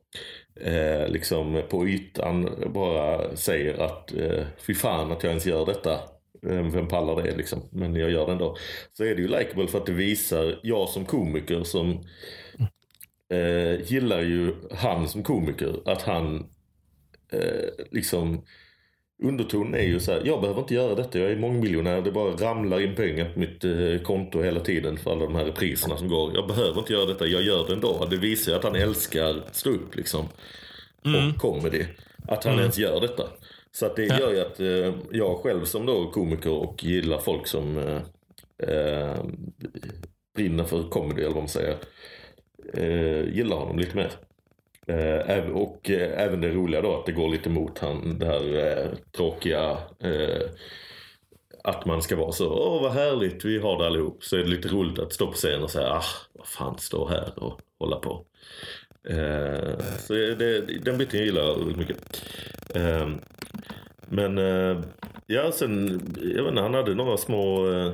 eh, liksom på ytan bara säger att eh, fy fan att jag ens gör detta. Vem pallar det liksom? Men jag gör det ändå. Så är det ju likeable för att det visar, jag som komiker som eh, gillar ju han som komiker, att han eh, liksom undertonen är ju så här, jag behöver inte göra detta, jag är mångmiljonär, det bara ramlar in pengar på mitt eh, konto hela tiden för alla de här repriserna som går. Jag behöver inte göra detta, jag gör det ändå. Det visar ju att han älskar stå upp liksom. Mm. Och comedy. Att han mm. ens gör detta. Så att det gör ju att eh, jag själv som då komiker och gillar folk som eh, eh, brinner för comedy eller vad man säger. Eh, gillar honom lite mer. Eh, och eh, även det roliga då att det går lite mot han, det här eh, tråkiga eh, att man ska vara så, åh vad härligt, vi har det allihop. Så är det lite roligt att stå på scen och säga, ah, vad fan, stå här och hålla på. Eh, så det, den biten gillar jag väldigt mycket. Eh, men eh, ja, sen, jag vet inte, han hade några små eh,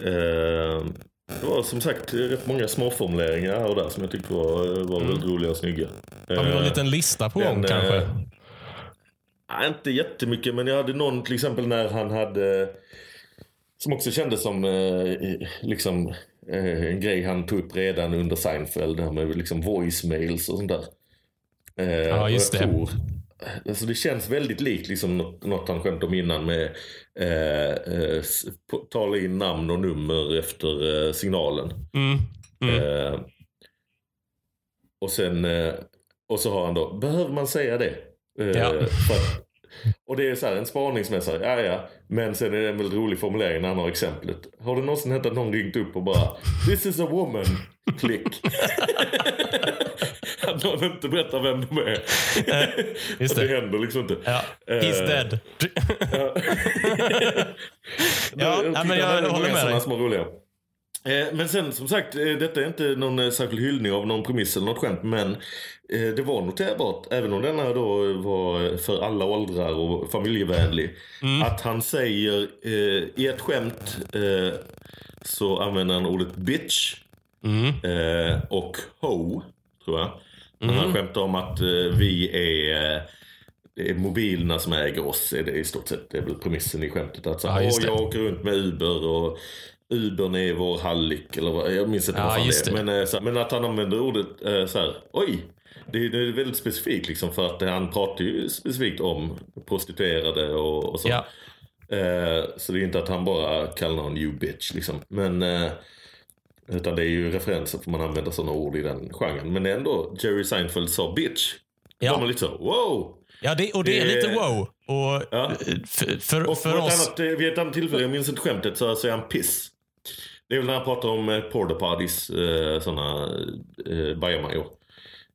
ehm, det var som sagt rätt många småformuleringar här och där som jag tyckte var, var mm. väldigt roliga och snygga. Har vi någon eh, liten lista på gång kanske? Äh, inte jättemycket, men jag hade någon till exempel när han hade som också kändes som eh, liksom, eh, en grej han tog upp redan under Seinfeld. Det här med liksom voicemails och sånt där. Eh, Ja, just det. Tror, alltså det känns väldigt likt liksom något, något han skämtade om innan med eh, eh, tala in namn och nummer efter eh, signalen. Mm. Mm. Eh, och sen eh, och så har han då, behöver man säga det? Ja. att, och det är så här, en spaningsmässare, ja ja. Men sen är det en väldigt rolig formulering när han har exemplet. Har det någonsin hänt att någon ringt upp och bara This is a woman, klick. att någon inte berättar vem de är. Och det det. händer liksom inte. Ja. He's Eh, dead. Ja, Ja, men jag håller med dig. Små roliga. Eh, Men sen som sagt, eh, detta är inte någon eh, särskild hyllning av någon premiss eller något skämt. Men eh, det var noterbart, även om denna då var för alla åldrar och familjevänlig. Mm. Att han säger eh, i ett skämt eh, så använder han ordet bitch Mm. eh, och ho, tror jag. Mm. han skämtar om att eh, vi är, eh, det är mobilerna som äger oss. Är det i stort sett det är väl premissen i skämtet. Att så, Ja, jag åker runt med Uber och Ubern är vår hallick. Eller vad, jag minns inte Ja, vad fan det är. Men, eh, så, men att han använder ordet eh, så här, oj. Det, det är väldigt specifikt liksom för att han pratar ju specifikt om prostituerade och, och så. Ja. Eh, så det är inte att han bara kallar någon you bitch liksom. Men eh, utan det är ju referenser för man använder sådana ord i den genren. Men ändå, Jerry Seinfeld sa bitch. Ja. De är lite så, wow! Ja, det, och det är Det- lite wow. Och Ja. eh, för, för, Och för oss... annat, eh, vid ett annat tillfälle, jag minns inte skämtet, så säger han piss. Det är väl när han pratar om eh, porta potties, eh, sådana eh, bajamajor.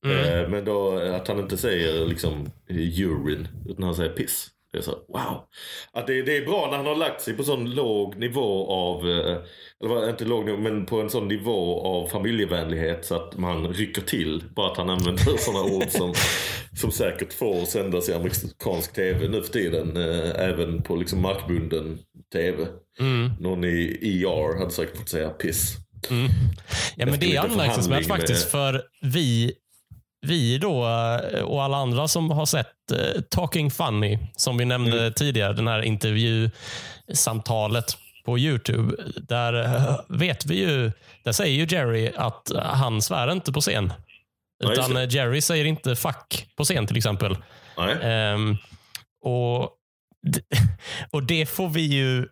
Mm. Eh, men då eh, att han inte säger liksom eh, urine, utan han säger piss. Det är så, wow. Att det, det är bra när han har lagt sig på sån låg nivå av, eh, eller inte låg nivå, men på en sån nivå av familjevänlighet så att man rycker till. Bara att han använder sådana ord som, som säkert får sändas i amerikansk tv nu för tiden. Eh, även på liksom markbunden tv. Mm. Någon i ER hade säkert fått säga piss. Ja, men det är anmärkningsvärt faktiskt för vi, vi då eh, och alla andra som har sett eh, Talking Funny, som vi nämnde Mm. tidigare, den här intervjusamtalet på YouTube. Där eh, vet vi ju, där säger ju Jerry att han svär inte på scen. Ja, Utan eh, Jerry säger inte fuck på scen till exempel. Ehm, och, och det får vi ju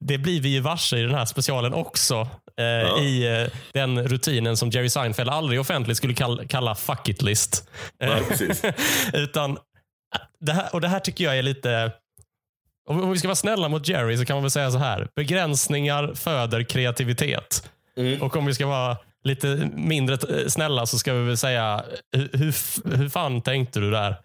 det blir vi ju varse i den här specialen också. Eh, Ja. I eh, den rutinen som Jerry Seinfeld aldrig offentligt skulle kalla, kalla fuck it list. Eh, utan, eh, det här, och det här tycker jag är lite... Om om vi ska vara snälla mot Jerry så kan man väl säga så här. Begränsningar föder kreativitet. Mm. Och om vi ska vara lite mindre eh, snälla så ska vi väl säga, hur, hur, fan tänkte du där?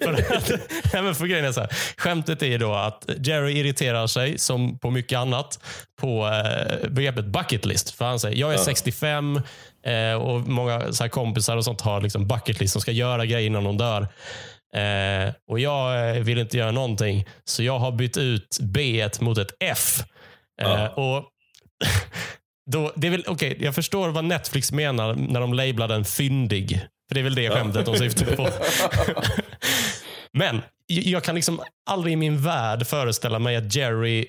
för, att, nej, men för grejen är så här, skämtet är då att Jerry irriterar sig, som på mycket annat, på eh, begreppet bucket list. För han säger, jag är Ja. 65 eh, och många så här kompisar och sånt har liksom bucket list som ska göra grejer innan de dör. Eh, och jag eh, vill inte göra någonting, så jag har bytt ut B mot ett F. Eh, och då, det är väl, okay, jag förstår vad Netflix menar när de lablar den fyndig. För det är väl det skämtet de syftar på. Men jag kan liksom aldrig i min värld föreställa mig att Jerry,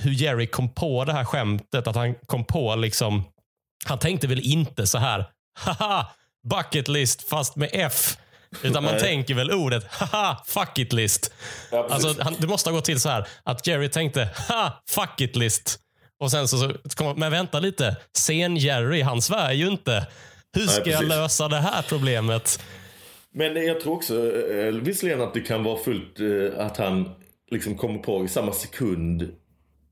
hur Jerry kom på det här skämtet. Att han kom på liksom, han tänkte väl inte så här, haha, bucket list fast med F. Utan man Nej. tänker väl ordet, haha, fuck it list. Ja. Alltså, han, det måste ha gått till så här att Jerry tänkte, ha, fuck it list. Och sen så, så men vänta lite, sen Jerry, han svär ju inte. Hur ska jag precis. lösa det här problemet? Men jag tror också eh, visserligen att det kan vara fullt eh, att han liksom kommer på i samma sekund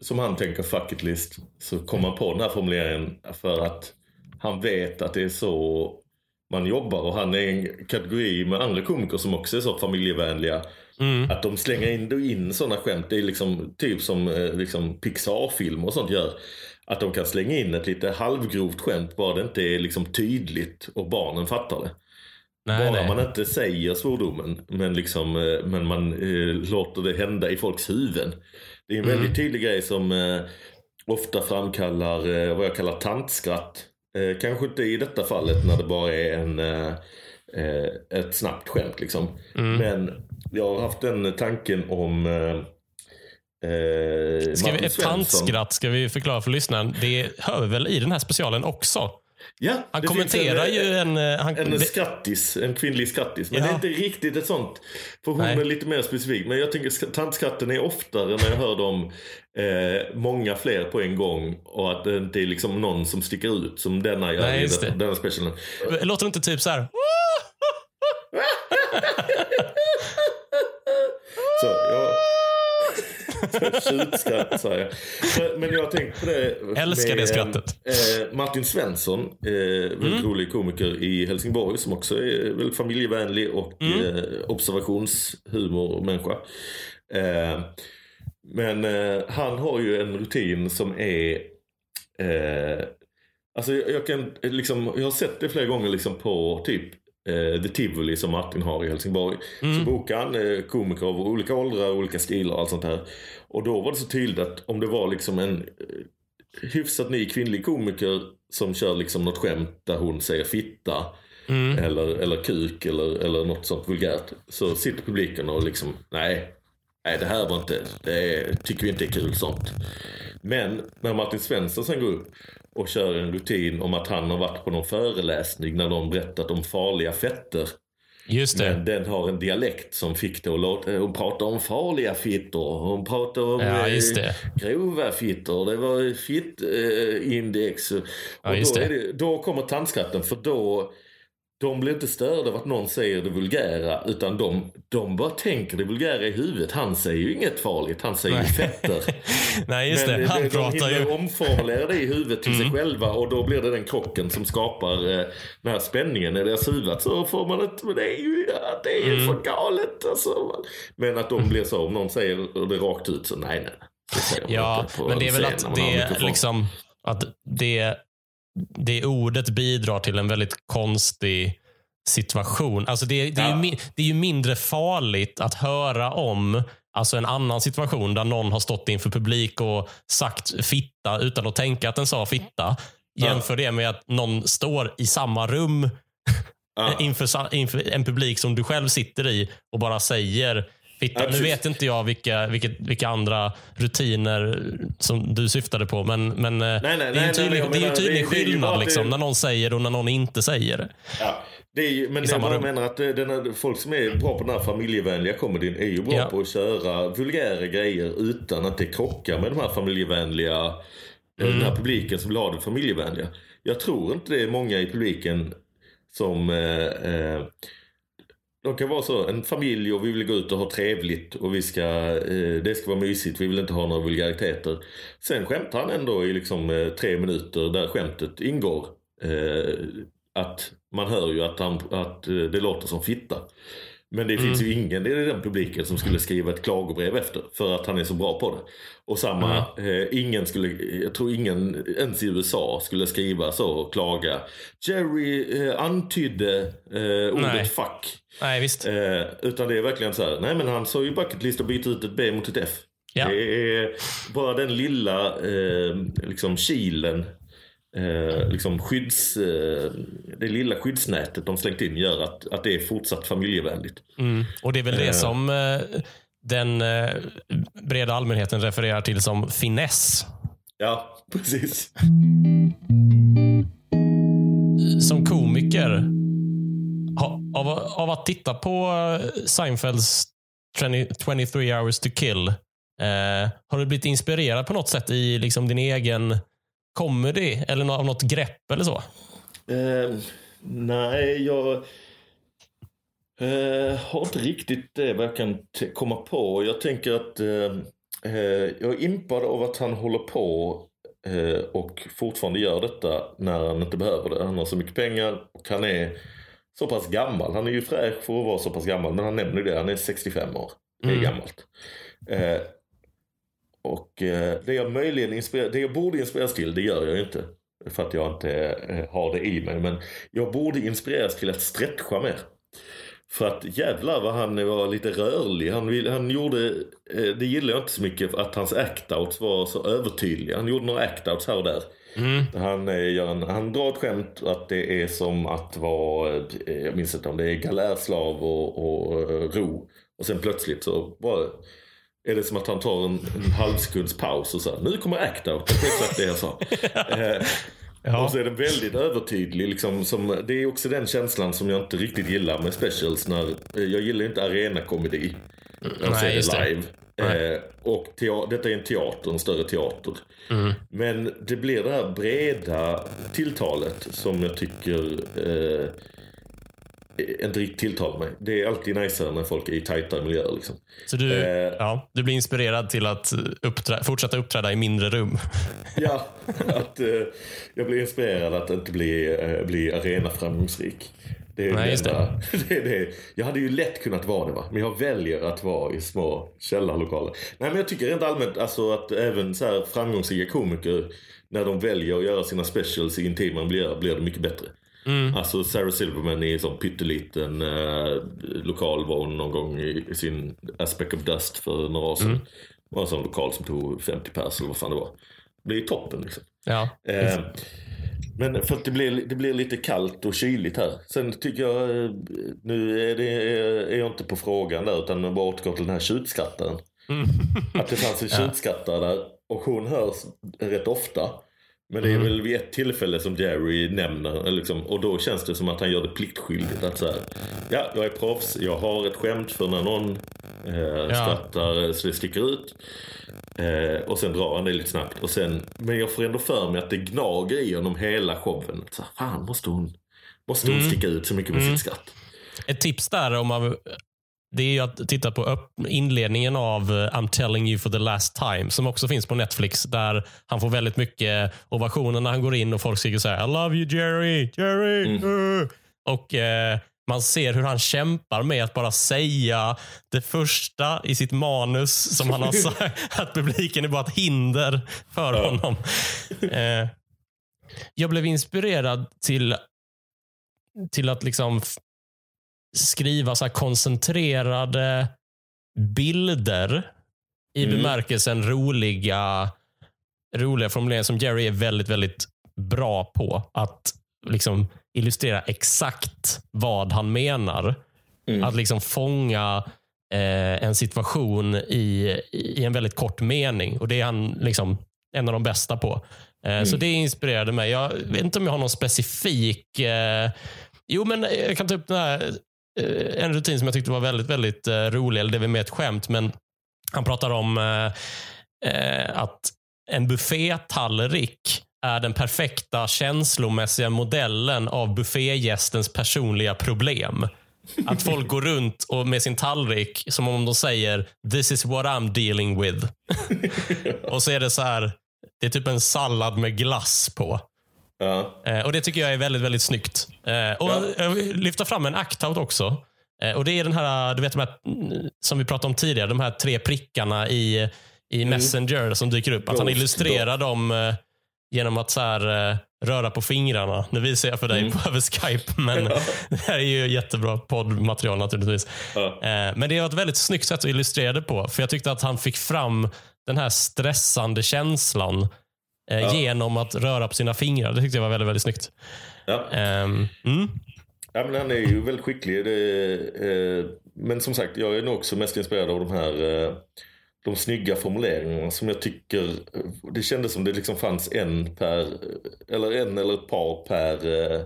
som han tänker fuck it list så kommer han på den här formuleringen för att han vet att det är så man jobbar och han är en kategori med andra komiker som också är så familjevänliga. Mm. Att de slänger in, in sådana skämt, det är liksom typ som eh, liksom Pixar-film och sånt gör. Att de kan slänga in ett lite halvgrovt skämt bara det inte är liksom tydligt och barnen fattar det. Nej, Bara nej. man inte säger svordomen men, liksom, eh, men man eh, låter det hända i folks huvuden. Det är en Mm. väldigt tydlig grej som eh, ofta framkallar eh, vad jag kallar tantskratt. Eh, kanske inte i detta fallet när det bara är en, ett snabbt skämt. Liksom. Mm. Men jag har haft den tanken om eh, eh, Ska vi, ett tantskratt ska vi förklara för lyssnaren. Det hör vi väl i den här specialen också? Ja, Han kommenterar en, ju en... eh, Han, En det, skrattis, en kvinnlig skrattis. Men Ja. det är inte riktigt ett sånt. För hon Nej. är lite mer specifik. Men jag tänker sk- tantskatten är oftare när jag hör dem eh, många fler på en gång. Och att det inte är liksom någon som sticker ut som denna gör Nej, i den, denna specialen. låter det inte typ så här... Så, jag... Tjutskratt sa jag. Men- jag har tänkt på det. Älskar det med, skrattet. Eh, Martin Svensson, eh, väldigt Mm. rolig komiker i Helsingborg som också är väldigt familjevänlig och Mm. eh, observationshumor-människa. Eh, men eh, han har ju en rutin som är eh, Alltså jag, jag kan liksom, jag har sett det flera gånger liksom på typ eh, The Tivoli som Martin har i Helsingborg. Mm. Så bokar han eh, komiker av olika åldrar, olika stilar och allt sånt här. Och då var det så tydligt att om det var liksom en eh, hyfsat ny kvinnlig komiker som kör liksom något skämt där hon säger fitta Mm. eller, eller kuk eller, eller något sånt vulgärt. Så sitter publiken och liksom, nej, nej det här var inte, det tycker vi inte är kul sånt. Men när Martin Svensson sen går upp och kör en rutin om att han har varit på någon föreläsning när de berättat om farliga fetter. Just det. Men den har en dialekt som fick det att låta, hon pratar om farliga fittor, hon pratar om Ja, eh, grova fittor, det var fittindex. och Ja, då, det. är det, då kommer tandskatten för då de blir inte störda av att någon säger det vulgära utan de, de bara tänker det vulgära i huvudet. Han säger ju inget farligt, han säger ju fetter. Nej, just Men det. Han de pratar ju... omformulera det i huvudet till Mm. sig själva och då blir det den krocken som skapar eh, den här spänningen i deras huvud. Så får man ett, men det är ju ja, det är Mm. för galet. Alltså. Men att de blir så, om någon säger det rakt ut så nej, nej. Det Ja, men det är väl att det mikrofon. liksom... Att det, det ordet bidrar till en väldigt konstig situation. Alltså det, det, är ju, Ja. det är ju mindre farligt att höra om alltså en annan situation där någon har stått inför publik och sagt fitta utan att tänka att den sa fitta. Ja. Jämför det med att någon står i samma rum Ja. inför, inför en publik som du själv sitter i och bara säger fitta. Ja, nu vet inte jag vilka, vilket, vilka andra rutiner som du syftade på, men, men eh, nej, det är ju nej, en tydlig, nej, det menar, tydlig det- det skillnad liksom, det- när någon säger det och när någon inte säger det. Ja, det är ju, men I det jag menar att det- den här, folk som är bra på den här familjevänliga komedin är ju bra Ja. på att köra vulgära grejer utan att det krockar med de här familjevänliga, eh, den Mm. här publiken som vill ha det familjevänliga. Jag tror inte det är många i publiken som eh, eh, de kan vara så, en familj och vi vill gå ut och ha trevligt och vi ska, eh, det ska vara mysigt, vi vill inte ha några vulgariteter. Sen skämtar han ändå i liksom eh, tre minuter där skämtet ingår. Eh, att man hör ju att, han, att eh, det låter som fitta. Men det finns ju ingen i den publiken som skulle skriva ett klagobrev efter för att han är så bra på det. Och samma, eh, ingen skulle, jag tror ingen ens i USA skulle skriva så och klaga. Jerry eh, antydde eh, ordet Nej. fuck. Nej, visst. Eh, utan det är verkligen så här, nej men han sa ju bucket list och byta ut ett B mot ett F. Ja. Det är bara den lilla eh, liksom kilen, eh, liksom skydds, eh, det lilla skyddsnätet de slängt in gör att, att det är fortsatt familjevänligt. Mm. Och det är väl Eh. det som eh, den eh, breda allmänheten refererar till som finess. Ja, precis. Som komiker, av, av att titta på eh, Seinfelds 20, 23 hours to kill, eh, har du blivit inspirerad på något sätt i liksom din egen comedy eller av något grepp eller så? Eh, nej, jag eh, har inte riktigt det vad jag kan komma på. Jag tänker att eh, eh, jag är impad av att han håller på eh, och fortfarande gör detta när han inte behöver det. Han har så mycket pengar och han är så pass gammal. Han är ju fräsch för att vara så pass gammal, men han nämner det. Han är 65 år. Det är Mm. gammalt. Eh, och eh, det jag möjligen inspirerar, det jag borde inspireras till, det gör jag ju inte. För att jag inte eh, har det i mig. Men jag borde inspireras till att stretcha mer. För att jävlar vad han var lite rörlig. Han, vill, han gjorde, eh, det gillar jag inte så mycket, att hans act-outs var så övertydliga. Han gjorde några act-outs här och där. Mm. Han, eh, en, han drar ett skämt att det är som att vara, eh, jag minns inte om det är galärslav och, och ro. Och sen plötsligt så bara är det som att han tar en, en halvsekunds paus och så här, nu kommer act out. Det är exakt det jag sa. Eh, Ja. Och så är den väldigt övertydlig. Liksom, som, det är också den känslan som jag inte riktigt gillar med specials. När, jag gillar inte arenakomedi. När jag ser det live. Eh, och detta är en teater, en större teater. Mm. Men det blir det här breda tilltalet som jag tycker eh, inte riktigt tilltalar mig. Det är alltid najsare när folk är i tajtare miljöer. Liksom. Så du, eh, ja, du blir inspirerad till att uppträ fortsätta uppträda i mindre rum? ja, att, eh, jag blir inspirerad att inte bli, eh, bli arena framgångsrik. Det är Nej, just det. det, det. Jag hade ju lätt kunnat vara det, va? men jag väljer att vara i små källarlokaler. Nej, men jag tycker rent allmänt alltså, att även så här framgångsrika komiker, när de väljer att göra sina specials i intima miljöer, blir det mycket bättre. Mm. Alltså Sarah Silverman i sån pytteliten eh, lokal var hon någon gång i, sin Aspect of Dust för några år sedan. Mm. Det var en sån lokal som tog 50 pers eller vad fan det var. Det blir toppen liksom. Ja. Eh, men för att det blir, det blir lite kallt och kyligt här. Sen tycker jag, eh, nu är, det, är jag inte på frågan där utan bara återgår till den här tjutskrattaren. Mm. att det fanns en tjutskrattare där och hon hörs rätt ofta. Men det är mm. väl vid ett tillfälle som Jerry nämner liksom, och då känns det som att han gör det pliktskyldigt. Att så här, ja, jag är proffs, jag har ett skämt för när någon eh, ja. skrattar så det sticker ut. Eh, och sen drar han det lite snabbt. Och sen, men jag får ändå för mig att det gnager i honom hela showen. Så, fan, måste hon, måste hon mm. sticka ut så mycket med mm. sitt skratt? Ett tips där om man det är ju att titta på inledningen av eh, I'm telling you for the last time, som också finns på Netflix, där han får väldigt mycket ovationer när han går in och folk skriker så här I love you Jerry, Jerry. Mm. Och eh, man ser hur han kämpar med att bara säga det första i sitt manus som han har sagt. Att publiken är bara ett hinder för honom. Eh, jag blev inspirerad till, till att liksom skriva så koncentrerade bilder i mm. bemärkelsen roliga, roliga formuleringar som Jerry är väldigt, väldigt bra på. Att liksom illustrera exakt vad han menar. Mm. Att liksom fånga eh, en situation i, i en väldigt kort mening. Och Det är han liksom en av de bästa på. Eh, mm. Så det inspirerade mig. Jag vet inte om jag har någon specifik... Eh, jo, men jag kan ta upp den här en rutin som jag tyckte var väldigt, väldigt eh, rolig, eller det är med ett skämt, men han pratar om eh, att en buffétallrik är den perfekta känslomässiga modellen av buffégästens personliga problem. Att folk går runt och med sin tallrik som om de säger “This is what I'm dealing with”. och så är det så här, det är typ en sallad med glass på. Ja. Eh, och Det tycker jag är väldigt, väldigt snyggt. Eh, och ja. Jag vill lyfta fram en act-out också. Eh, och Det är den här, du vet de här, som vi pratade om tidigare, de här tre prickarna i, i mm. Messenger som dyker upp. Att han illustrerar dem genom att så här, röra på fingrarna. Nu visar jag för dig mm. på över Skype, men ja. det här är ju jättebra poddmaterial naturligtvis. Ja. Men det är ett väldigt snyggt sätt att illustrera det på. För jag tyckte att han fick fram den här stressande känslan eh, ja. genom att röra på sina fingrar. Det tyckte jag var väldigt, väldigt snyggt. Ja. Um, mm. Ja, men han är ju väldigt skicklig. Det, eh, men som sagt, jag är nog också mest inspirerad av de här eh, de snygga formuleringarna som jag tycker, det kändes som det liksom fanns en per, eller en eller ett par per eh,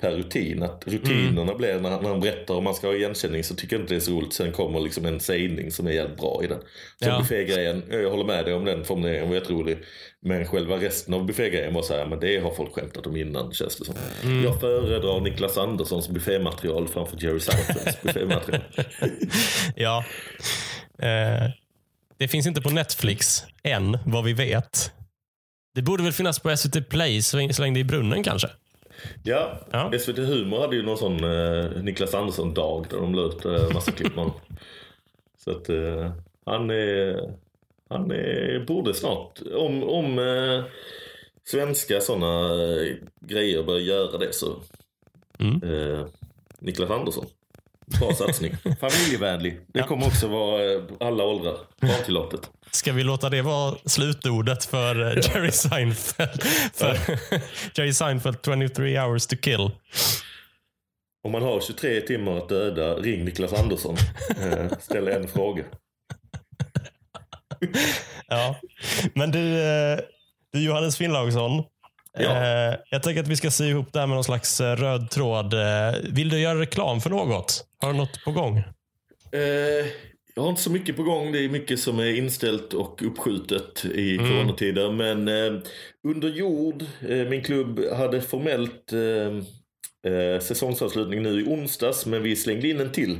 per rutin. Att rutinerna mm. blir när när han berättar om man ska ha igenkänning så tycker jag inte det är så roligt. Sen kommer liksom en sägning som är jävligt bra i den. Som ja. buffégrejen, jag håller med dig om den formuleringen var jätterolig. Men själva resten av buffégrejen var så här, men det har folk skämtat om innan känns det som. Mm. Jag föredrar Niklas Anderssons buffématerial framför Jerry Seinfelds buffématerial. ja. Eh, det finns inte på Netflix än, vad vi vet. Det borde väl finnas på SVT Play så länge det är i brunnen kanske? Ja, ja. SVT Humor hade ju någon sån eh, Niklas Andersson-dag där de la ut eh, massa klipp med Så att eh, han, är, han är, borde snart, om, om eh, svenska sådana eh, grejer börjar göra det så mm. eh, Niklas Andersson. Bra satsning. Familjevänlig. Det kommer också vara eh, alla åldrar. Barntillåtet. Ska vi låta det vara slutordet för eh, Jerry Seinfeld? För Jerry Seinfeld 23 hours to kill. Om man har 23 timmar att döda, ring Niklas Andersson. Eh, ställ en fråga. ja, men du, du Johannes Finnlaugsson. Ja. Eh, jag tänker att vi ska sy ihop det här med någon slags eh, röd tråd. Eh, vill du göra reklam för något? Har du något på gång? jag har inte så mycket på gång. Det är mycket som är inställt och uppskjutet i mm. coronatider. Men Under jord, min klubb, hade formellt säsongsavslutning nu i onsdags. Men vi slängde in en till.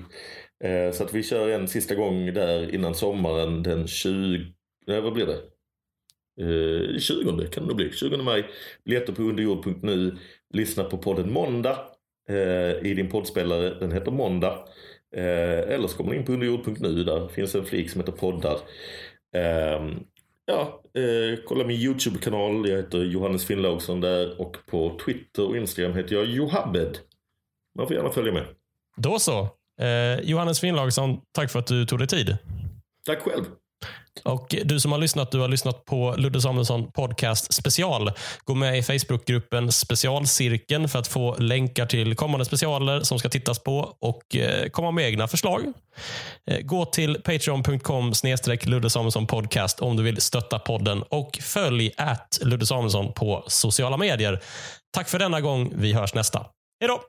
så att vi kör en sista gång där innan sommaren den 20... Nej, vad blir det? Eh, 20 kan det bli. 20 maj. Biljetter på underjord.nu. Lyssna på podden Måndag eh, i din poddspelare. Den heter Måndag. Eh, eller så kommer man in på underjord.nu. Där finns en flik som heter poddar. Eh, ja, eh, kolla min YouTube-kanal. Jag heter Johannes Finnlaugsson där. Och på Twitter och Instagram heter jag Johabed. Man får gärna följa med. Då så. Eh, Johannes Finnlaugsson, tack för att du tog dig tid. Tack själv. Och Du som har lyssnat, du har lyssnat på Ludde Samuelsson Podcast special. Gå med i Facebookgruppen Specialcirkeln för att få länkar till kommande specialer som ska tittas på och eh, komma med egna förslag. Eh, gå till patreon.com snedstreck Ludde Samuelsson Podcast om du vill stötta podden och följ att Ludde Samuelsson på sociala medier. Tack för denna gång. Vi hörs nästa. Hej då!